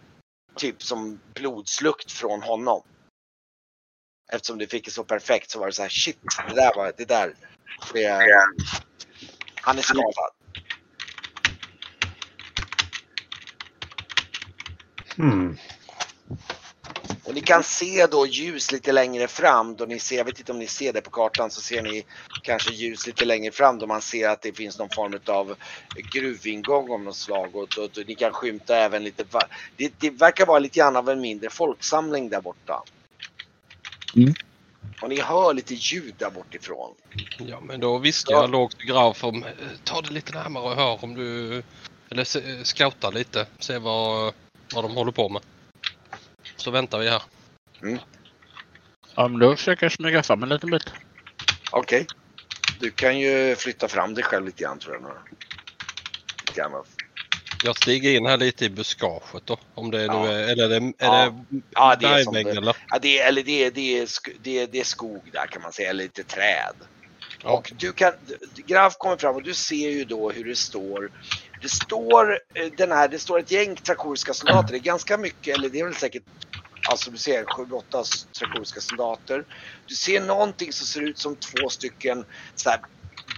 typ som blodslukt från honom. Eftersom du fick det så perfekt så var det så här shit, det där var det där. Det, han är skadad. Mm. Och ni kan se då ljus lite längre fram då ni ser, jag vet inte om ni ser det på kartan, så ser ni kanske ljus lite längre fram då man ser att det finns någon form av gruvingång av något slag och, och, och ni kan skymta även lite, det, det, verkar vara lite grann av en mindre folksamling där borta. Mm. Och ni hör lite ljud där bortifrån. Ja men då visste jag lågt i grav om, ta det lite närmare och hör om du, eller scouta lite, se vad, vad de håller på med. Så väntar vi här. Mm. Ja, men då försöker jag smyga fram en liten bit. Okej. Okay. Du kan ju flytta fram dig själv lite grann tror jag. Lite grann. Jag stiger in här lite i buskaget då. Om det ja. nu är, eller är det, är ja. det ja, det är som, eller? Ja, det är, eller det är, det, är, det, är, det är skog där kan man säga, eller lite träd. Ja. Och du kan, Graf kommer fram och du ser ju då hur det står det står, eh, den här, det står ett gäng trakoriska soldater. Det är ganska mycket, eller det är väl säkert Alltså du ser 7-8 trakoriska soldater. Du ser någonting som ser ut som två stycken så här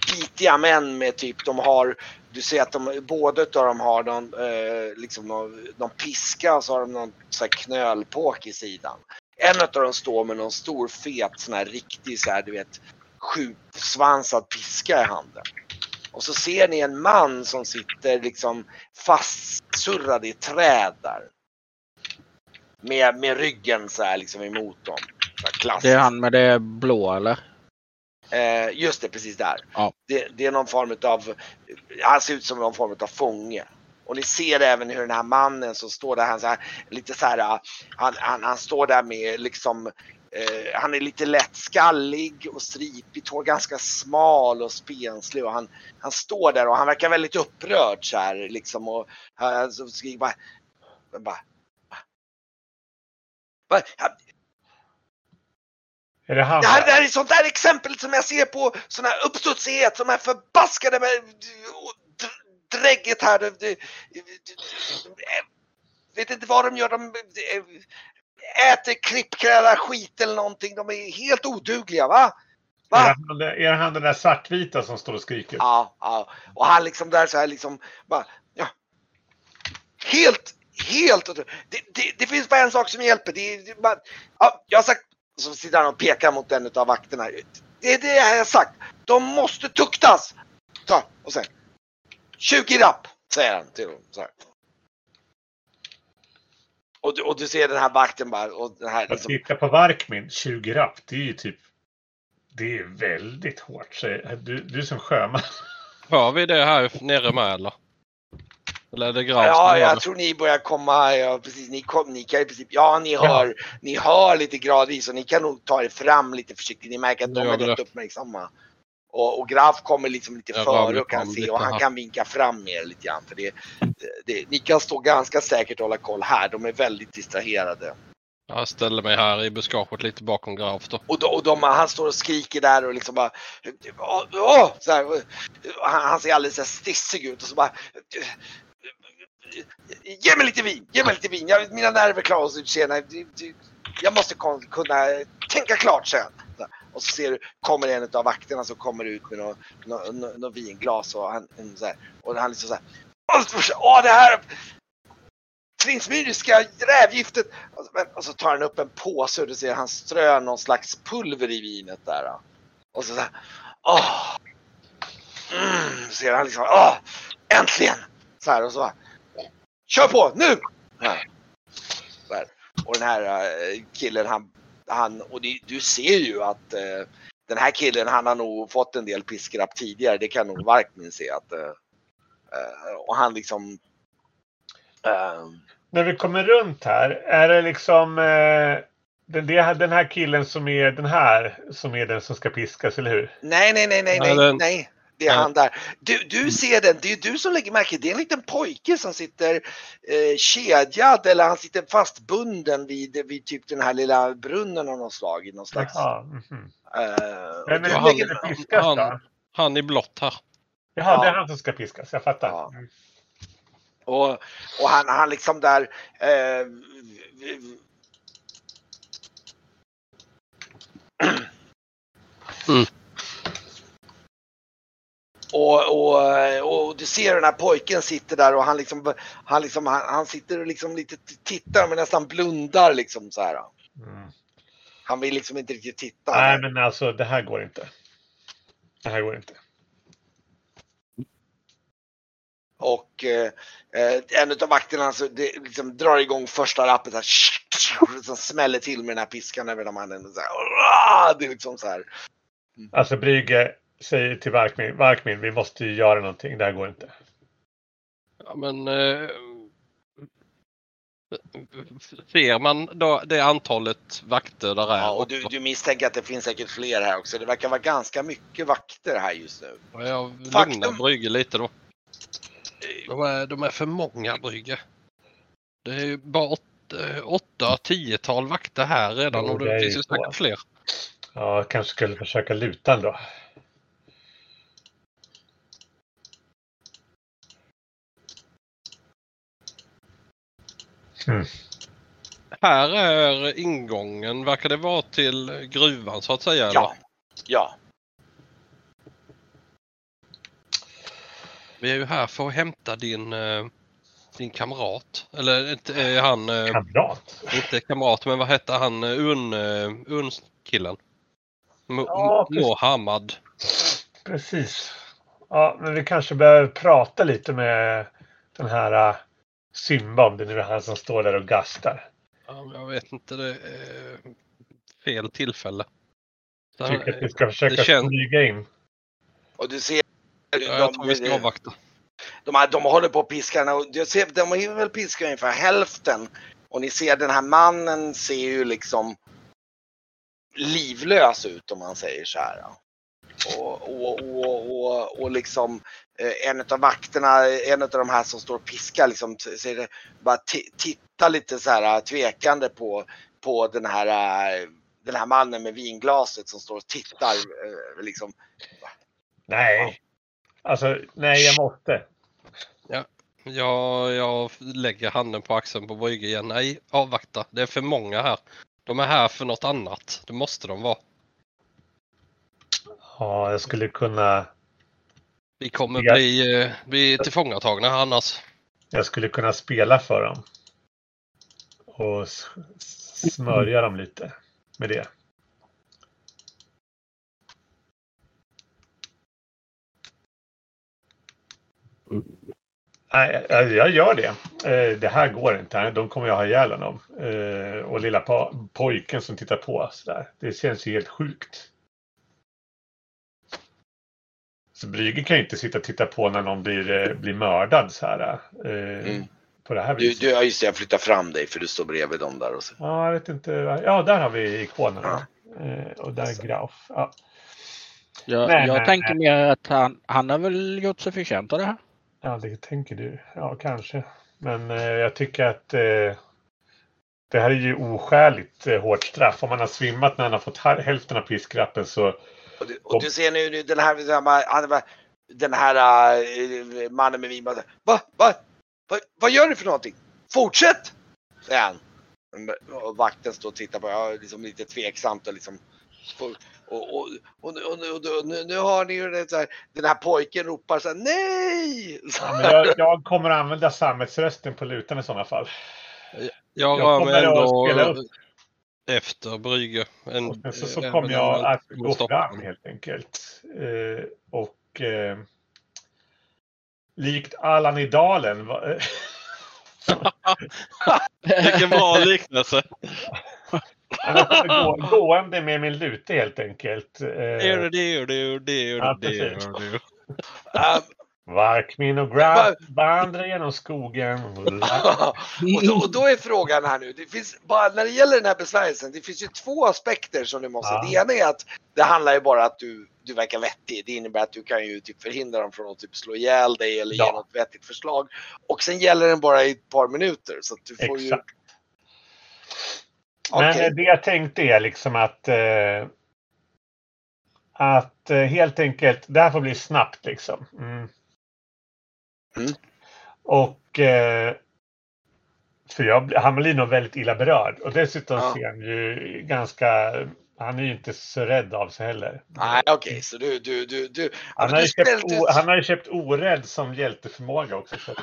bitiga män med typ, de har, du ser att de, båda av dem har någon, eh, liksom någon, någon, piska och så har de någon så här knölpåk i sidan. En av dem står med någon stor fet sån här riktig så här, du vet, sjusvansad piska i handen. Och så ser ni en man som sitter liksom fastsurrad i träd där med, med ryggen så här liksom emot dem. Det är han med det blå eller? Eh, just det, precis där. Ja. Det, det, är någon form av, han ser ut som någon form av fånge. Och ni ser även hur den här mannen som står där, han, så här, lite så här, han, han, han står där med liksom eh, han är lite lätt skallig och stripigt hår, ganska smal och spenslig och han, han står där och han verkar väldigt upprörd så här liksom och han så skriker bara, bara är det, han det, här, det här är sånt där exempel som jag ser på sån här uppstudsighet, som är förbaskade med drägget här. Det, vet inte vad de gör. De äter klippkräla skit eller någonting. De är helt odugliga va? va? Är, han, är han den där svartvita som står och skriker? Ja, ja. Och han liksom där så här liksom bara, ja. Helt, helt. Det, det, det finns bara en sak som hjälper. Det, det, bara, ja, jag har sagt så sitter han och pekar mot en av vakterna. Det är det jag har sagt. De måste tuktas! Ta, och sen. 20 rapp, säger han till här. Och, du, och du ser den här vakten bara. Och den här, liksom... Titta på Varkmin, 20 rapp. Det är ju typ. Det är väldigt hårt. Du, du som sjöman. Hör vi det här nere med eller? Eller är det Ja, jag tror ni börjar komma. Ja, precis, ni, kom, ni kan i princip, ja ni hör, ja. ni hör lite gradvis och ni kan nog ta er fram lite försiktigt. Ni märker att de är rätt uppmärksamma. Och, och Graf kommer liksom lite jag före och kan se och han kan vinka fram mer lite grann. För det, det, ni kan stå ganska säkert och hålla koll här. De är väldigt distraherade. Jag ställer mig här i buskaget lite bakom Graf då. Och, då, och de, han står och skriker där och liksom bara... Åh, åh, så här, han, han ser alldeles stissig ut och så bara ge mig lite vin, ge mig lite vin. Jag, mina nerver klarar sig senare. Jag måste kunna tänka klart sen. Och så ser du, kommer en av vakterna som kommer ut med något, något, något vinglas och han, så här, och han liksom så här. Åh, det här trinsmyriska rävgiftet! Och så tar han upp en påse och du ser han strör någon slags pulver i vinet där. Och så, såhär... åh! Mm, ser han liksom, åh! Äntligen! Så här och så Kör på nu! Och den här uh, killen han, han och det, du ser ju att uh, den här killen han har nog fått en del piskrapp tidigare. Det kan nog Varkmin se att uh, och han liksom När vi kommer runt här, är det liksom den, den här killen som är den här som är den som ska piskas, eller hur? Nej, nej, nej, nej, nej, nej. Det är ja. han där. Du, du ser den, det är du som lägger märke Det är en liten pojke som sitter eh, kedjad eller han sitter fastbunden vid, vid typ den här lilla brunnen av något slag. I någon slags, Jaha, mm -hmm. uh, Vem är det han, piskas han? Han i blått här. Jaha, ja. det är han som ska piskas. Jag fattar. Ja. Mm. Och, och han, han liksom där eh, mm. Och, och, och du ser den här pojken sitter där och han liksom, han liksom, han, han sitter och liksom lite tittar men nästan blundar liksom så här. Mm. Han vill liksom inte riktigt titta. Nej men alltså det här går inte. Det här går inte. Och eh, en av vakterna alltså, det, liksom, drar igång första rappet här. Liksom smäller till med den här piskan över de. Så här, det är liksom så här. Mm. Alltså Brygge, säger till Varkmin, Varkmin, vi måste ju göra någonting, det här går inte. Ja men eh, ser man då det antalet vakter där är? Ja, och du, du, misstänker att det finns säkert fler här också. Det verkar vara ganska mycket vakter här just nu. Ja, jag lugnar Brygge lite då. De är, de är för många Brygge. Det är ju bara åtta, åtta tiotal vakter här redan jo, och det, det finns ju säkert fler. Ja, jag kanske skulle försöka luta ändå. Mm. Här är ingången, verkar det vara till gruvan så att säga? Ja. Eller? Ja. Vi är ju här för att hämta din, eh, din kamrat. Eller inte eh, han... Eh, kamrat? Inte kamrat, men vad hette han? Un, unkillen? Ja, Mohammad. Precis. Ja, men vi kanske behöver prata lite med den här Simba om det nu är han som står där och gastar. Ja, jag vet inte, det är fel tillfälle. Jag tycker att vi ska försöka känns... smyga in. Och du ser... Ja, jag tror vi ska avvakta. De, här, de håller på att piska och jag ser, de har väl piskat ungefär hälften. Och ni ser den här mannen ser ju liksom livlös ut om man säger så här. Och, och, och, och, och liksom eh, en av vakterna, en av de här som står och piskar liksom säger bara titta lite så här tvekande på, på den här eh, den här mannen med vinglaset som står och tittar eh, liksom. Nej, alltså nej jag måste. Ja, jag, jag lägger handen på axeln på Brygge igen. Nej, avvakta. Det är för många här. De är här för något annat. Det måste de vara. Ja, jag skulle kunna... Vi kommer jag... bli, eh, bli tillfångatagna annars. Jag skulle kunna spela för dem. Och smörja dem lite med det. Nej, jag gör det. Eh, det här går inte. De kommer jag ha ihjäl honom. Eh, och lilla pojken som tittar på. Så Det känns ju helt sjukt. Så kan ju inte sitta och titta på när någon blir, eh, blir mördad så här. Mm. På det här viset. Du, du, just det, jag flyttar fram dig för du står bredvid dem där. Och så. Ja, jag vet inte. Ja, där har vi ikonerna. Ja. Och där är Graf. Ja. Jag, men, jag tänker mer att han, han har väl gjort sig förtjänt av det här. Ja, det tänker du. Ja, kanske. Men eh, jag tycker att eh, det här är ju oskäligt eh, hårt straff. Om man har svimmat när han har fått hälften av piskrappen så... Och du, och du ser nu den här, den här uh, mannen med vin. Va, va, va, vad gör du för någonting? Fortsätt! Säger han. Och vakten står och tittar på, ja, liksom lite tveksamt och liksom och, och, och, och, nu, nu har ni ju det så här, den här pojken ropar så här, nej! Ja, jag, jag, kommer att använda sammetsrösten på lutan i sådana fall. Jag, jag mig ändå efter Brygge. En, så, så kommer jag att gå fram helt enkelt. Eh, och eh, likt Allan i dalen. Vilken bra liknelse. gå, gående med min lute helt enkelt. Det det det det det Varkmin och Graf vandrar genom skogen. och, då, och då är frågan här nu, det finns bara när det gäller den här besvärjelsen, det finns ju två aspekter som du måste, ja. det ena är att det handlar ju bara att du, du verkar vettig. Det innebär att du kan ju typ förhindra dem från att typ slå ihjäl dig eller ja. ge något vettigt förslag. Och sen gäller den bara i ett par minuter så du får Exakt. ju men okay. det jag tänkte är liksom att eh, att eh, helt enkelt, det här får bli snabbt liksom. Mm. Mm. Och eh, för jag, han blir nog väldigt illa berörd och dessutom ja. ser han ju ganska han är ju inte så rädd av sig heller. Nej, okej, okay. så du, du, du, du... Han, har, du köpt, o, han har ju köpt orädd som hjälteförmåga också.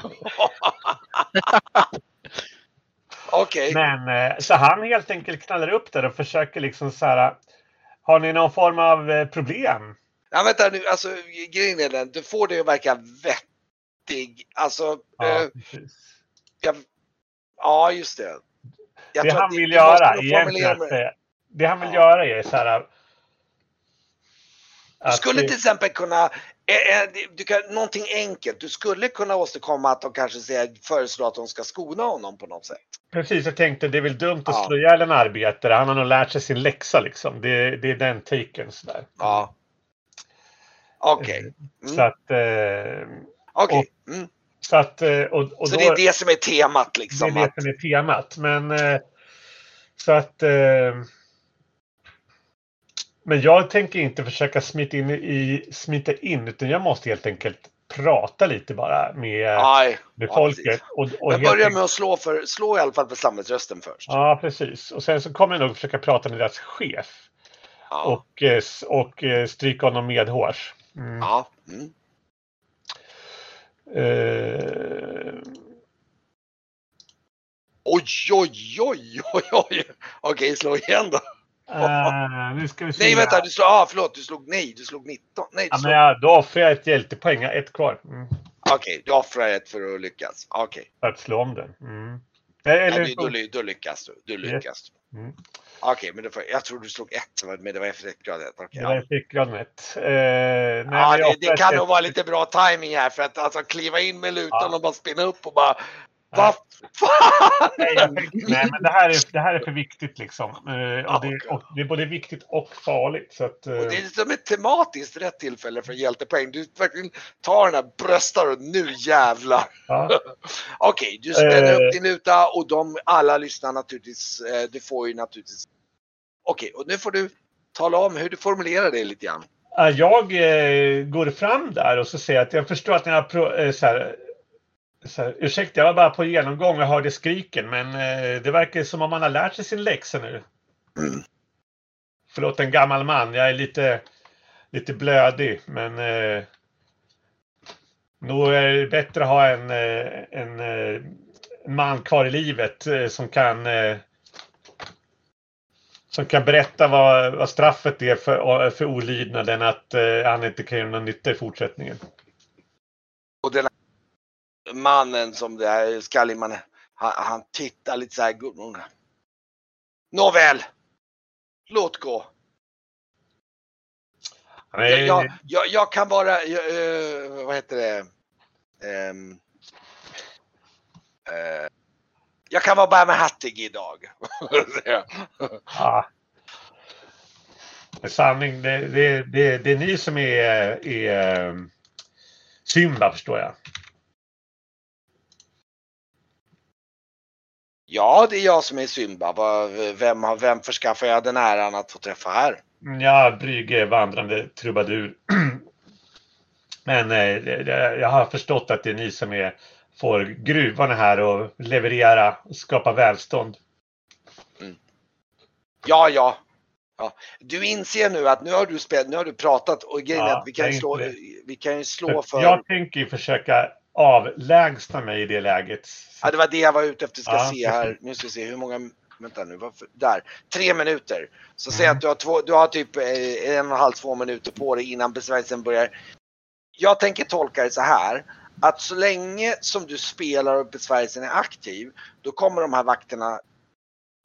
Okay. Men eh, så han helt enkelt knallar upp där och försöker liksom så här. Har ni någon form av eh, problem? Ja, vänta nu, alltså grejen är den, du får det att verka vettig. Alltså. Ja, eh, jag, ja just det. Jag det han vill göra egentligen. Det, det han vill ja. göra är så här. Du skulle till exempel kunna du kan, någonting enkelt. Du skulle kunna åstadkomma att de kanske säger, föreslår att de ska skona honom på något sätt. Precis, jag tänkte det är väl dumt att ja. slå ihjäl en arbetare. Han har nog lärt sig sin läxa liksom. Det, det är den taken sådär. Ja. Okej. Okay. Eh, mm. Så att... Eh, Okej. Okay. Mm. Så, att, eh, och, och så då, det är det som är temat liksom? Det är det som är temat. Men eh, så att... Eh, men jag tänker inte försöka smita in, i, smita in utan jag måste helt enkelt prata lite bara med, Aj, med folket. Ja, och, och jag börjar med att slå, för, slå i alla fall för samhällsrösten först. Ja, precis. Och sen så kommer jag nog försöka prata med deras chef. Ja. Och, och stryka honom medhårs. Mm. Ja. Mm. Uh... Oj, oj, oj, oj, oj. Okej, slå igen då. Uh, nu ska vi se. Nej, vänta. Du slog, ah, förlåt. Du slog, nej, du slog 19. Nej, ja, men jag, då offrar jag ett hjältepoäng. Ett kvar. Mm. Okej, okay, du offrar ett för att lyckas. Okej. Okay. För att slå om den. Mm. Eller, Nej, då, då, lyckas du. Du lyckas. Mm. Okej, okay, men får, jag tror du slog ett, men det var effektgrad 1. Okay, det var effektgrad 1. Eh, ja, det, det kan nog vara lite bra timing här för att alltså, kliva in med lutan ja. och bara spinna upp och bara vad fan! Nej, nej, men det här, är, det här är för viktigt liksom. Uh, och, det, och det är både viktigt och farligt. Så att, uh... och det är som ett tematiskt rätt tillfälle för hjältepoäng. Du verkligen tar den här bröstar och nu jävlar. Ja. Okej, okay, du spänner uh... upp din luta och de alla lyssnar naturligtvis. Du får ju naturligtvis. Okej, okay, och nu får du tala om hur du formulerar det lite grann. Jag går fram där och så säger att jag förstår att ni har så här, så här, ursäkta, jag var bara på genomgång och hörde skriken, men eh, det verkar som om man har lärt sig sin läxa nu. Mm. Förlåt en gammal man, jag är lite, lite blödig, men eh, nog är det bättre att ha en, eh, en, en man kvar i livet eh, som kan eh, som kan berätta vad, vad straffet är för, för olydnaden att eh, han inte kan göra någon nytta i fortsättningen. Mannen som det här Skalliman, han, han tittar lite så här. Nåväl, låt gå. Jag, jag, jag, jag, kan bara, jag, uh, vad heter det? Um, uh, jag kan vara bara med hattig idag. ja. Sanning, det, det, det, det är ni som är, är Simba förstår jag. Ja, det är jag som är Symba. Vem, vem förskaffar jag den äran att få träffa här? Ja, Brygge, vandrande trubadur. Men eh, jag har förstått att det är ni som är, får gruvorna här och leverera och skapa välstånd. Mm. Ja, ja. ja. Du inser nu att nu har du, spel, nu har du pratat och grejen ja, vi kan, slå, vi kan ju slå för... Jag tänker försöka avlägsna mig i det läget. Ja, det var det jag var ute efter. Ska ja, se här. Nu ska vi se hur många. Vänta nu. Varför? Där. Tre minuter. Så mm. säg att du har, två, du har typ eh, en och en halv, två minuter på dig innan besvärjelsen börjar. Jag tänker tolka det så här. Att så länge som du spelar och besvärjelsen är aktiv. Då kommer de här vakterna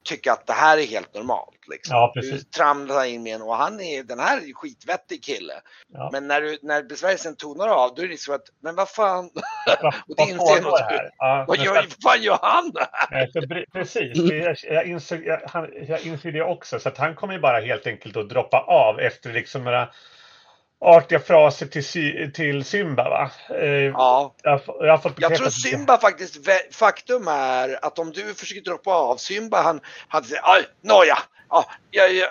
tycka att det här är helt normalt. Liksom. Ja, du tramlar in med en och han är, den här är skitvettig kille. Ja. Men när, du, när besvärjelsen tonar av då är det liksom att, men vad fan. Och vad pågår här? Ja, vad gör, fan gör han här? Precis, jag, jag, insåg, jag, han, jag inser det också. Så att han kommer ju bara helt enkelt att droppa av efter liksom några artiga fraser till, till Simba va? Eh, ja. Jag, jag, jag tror Simba faktiskt, faktum är att om du försöker droppa av Simba, han, säger aj, nåja, ja, jag, jag,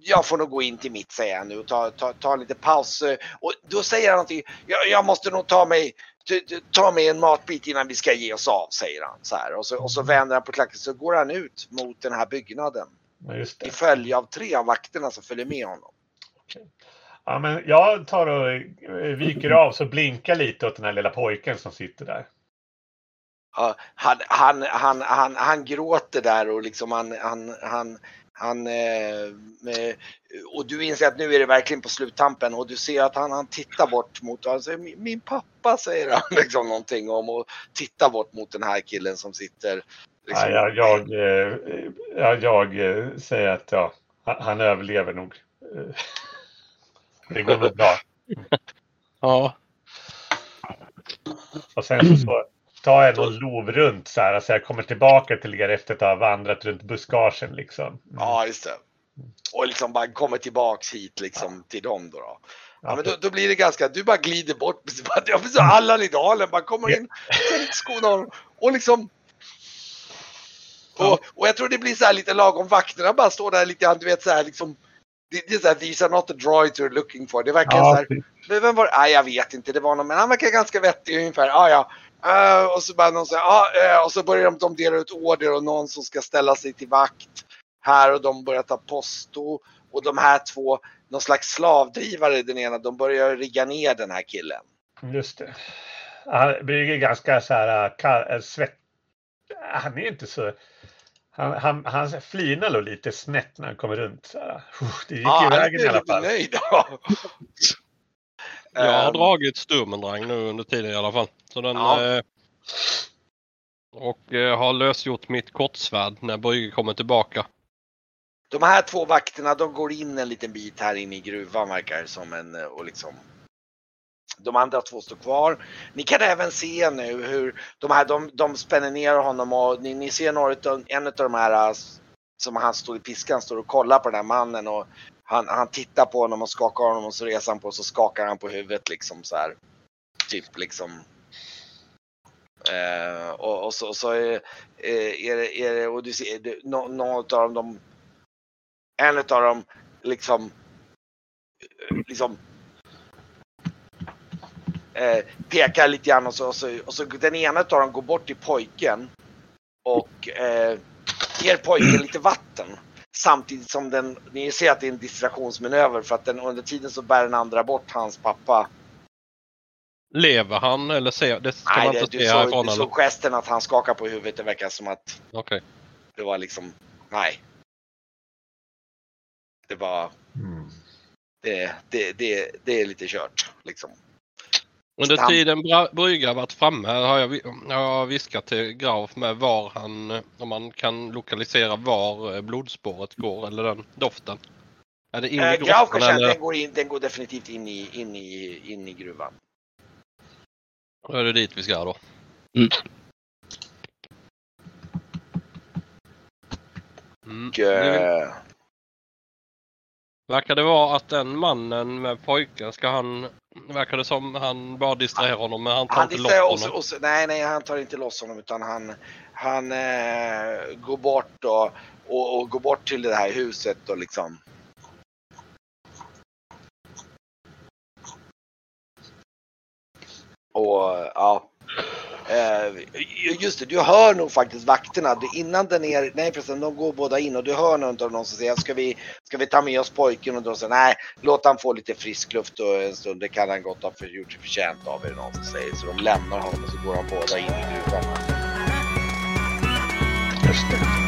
jag, får nog gå in till mitt säger han nu och ta, ta, ta lite paus. Och då säger han någonting, jag, jag måste nog ta mig ta mig en matbit innan vi ska ge oss av, säger han. Så här. Och, så, och så vänder han på klacken så går han ut mot den här byggnaden. I följd av tre av vakterna som följer med honom. Ja, men jag tar och eh, viker av så blinkar lite åt den här lilla pojken som sitter där. Ja, han, han, han, han, han gråter där och liksom han, han, han, han eh, med, och du inser att nu är det verkligen på sluttampen och du ser att han, han tittar bort mot, alltså, min, min pappa säger han liksom någonting om och tittar bort mot den här killen som sitter. Liksom. Ja, jag, jag, jag, jag säger att ja, han, han överlever nog. Det går nog bra. ja. Och sen så tar jag någon lov runt så här. Alltså jag kommer tillbaka till er efter att ha vandrat runt buskagen liksom. Mm. Ja, just det. Och liksom bara kommer tillbaks hit liksom ja. till dem då. då. Ja, men då, då, blir det ganska, du bara glider bort. Jag så Allan i dalen bara kommer in, tar lite skorna och liksom och, och jag tror det blir så här lite lagom, vakterna bara står där lite grann, du vet så här liksom det, är så här, these are not the droids you're looking for. Det verkar ja, så här, vem var Nej, jag vet inte. Det var någon, men han verkar ganska vettig ungefär. Ah, ja, uh, och så bara någon säger, ah, uh, och så börjar de, de dela ut order och någon som ska ställa sig till vakt här och de börjar ta posto och de här två, någon slags slavdrivare den ena, de börjar rigga ner den här killen. Just det. Han blir ganska så här kall, svett. Han är inte så han, han, han flinar nog lite snett när han kommer runt. Så det gick ja, i vägen i alla fall. Nöjd. Jag har um, dragit Sturmendrang nu under tiden i alla fall. Så den, ja. eh, Och eh, har lösgjort mitt kortsvärd när Brygge kommer tillbaka. De här två vakterna de går in en liten bit här inne i gruvan verkar det som. En, och liksom, de andra två står kvar. Ni kan även se nu hur de här de, de spänner ner honom och ni, ni ser några, en av de här eh, som han står i piskan står och kollar på den här mannen och han, han tittar på honom och skakar honom och så reser han på och så skakar han på huvudet liksom så här. Typ liksom. Eh, och, och, så, och så är, eh, är, det, är det, och du ser, det, no, någon av dem, de, en av dem liksom, eh, liksom eh, pekar lite grann och så, och så, och så den ena av dem går bort till pojken och eh, ger pojken lite vatten. Samtidigt som den, ni ser att det är en distraktionsmanöver för att den, under tiden så bär den andra bort hans pappa. Lever han eller ser det? Ska Nej, man inte det, du, såg, du såg gesten att han skakar på huvudet. Det verkar som att okay. det var liksom, nej. Det var, mm. det, det, det, det är lite kört liksom. Under tiden Brygga varit framme har jag, jag viskat till Graf med var han, om man kan lokalisera var eh, blodspåret går eller den doften. Är det in i äh, Graf kan eller? Den, går in, den går definitivt in i, in i, in i gruvan. Då är det dit vi ska då. Mm. Mm. Och, Verkar det vara att den mannen med pojken, ska han... Verkar det som han bara distraherar honom men han tar han inte loss honom? Och, och, nej, nej, han tar inte loss honom utan han, han eh, går bort och, och, och, går bort till det här huset och liksom... Och ja, Eh, just det, du hör nog faktiskt vakterna. innan den är, nej förresten, de går båda in och du hör nog inte av dem som säger ska vi, ska vi ta med oss pojken? Och de säger nej, låt han få lite frisk luft och en stund. Det kan han gott ha för, gjort sig förtjänt av, är det någon som säger. Så de lämnar honom och så går de båda in i gruvan. Just det.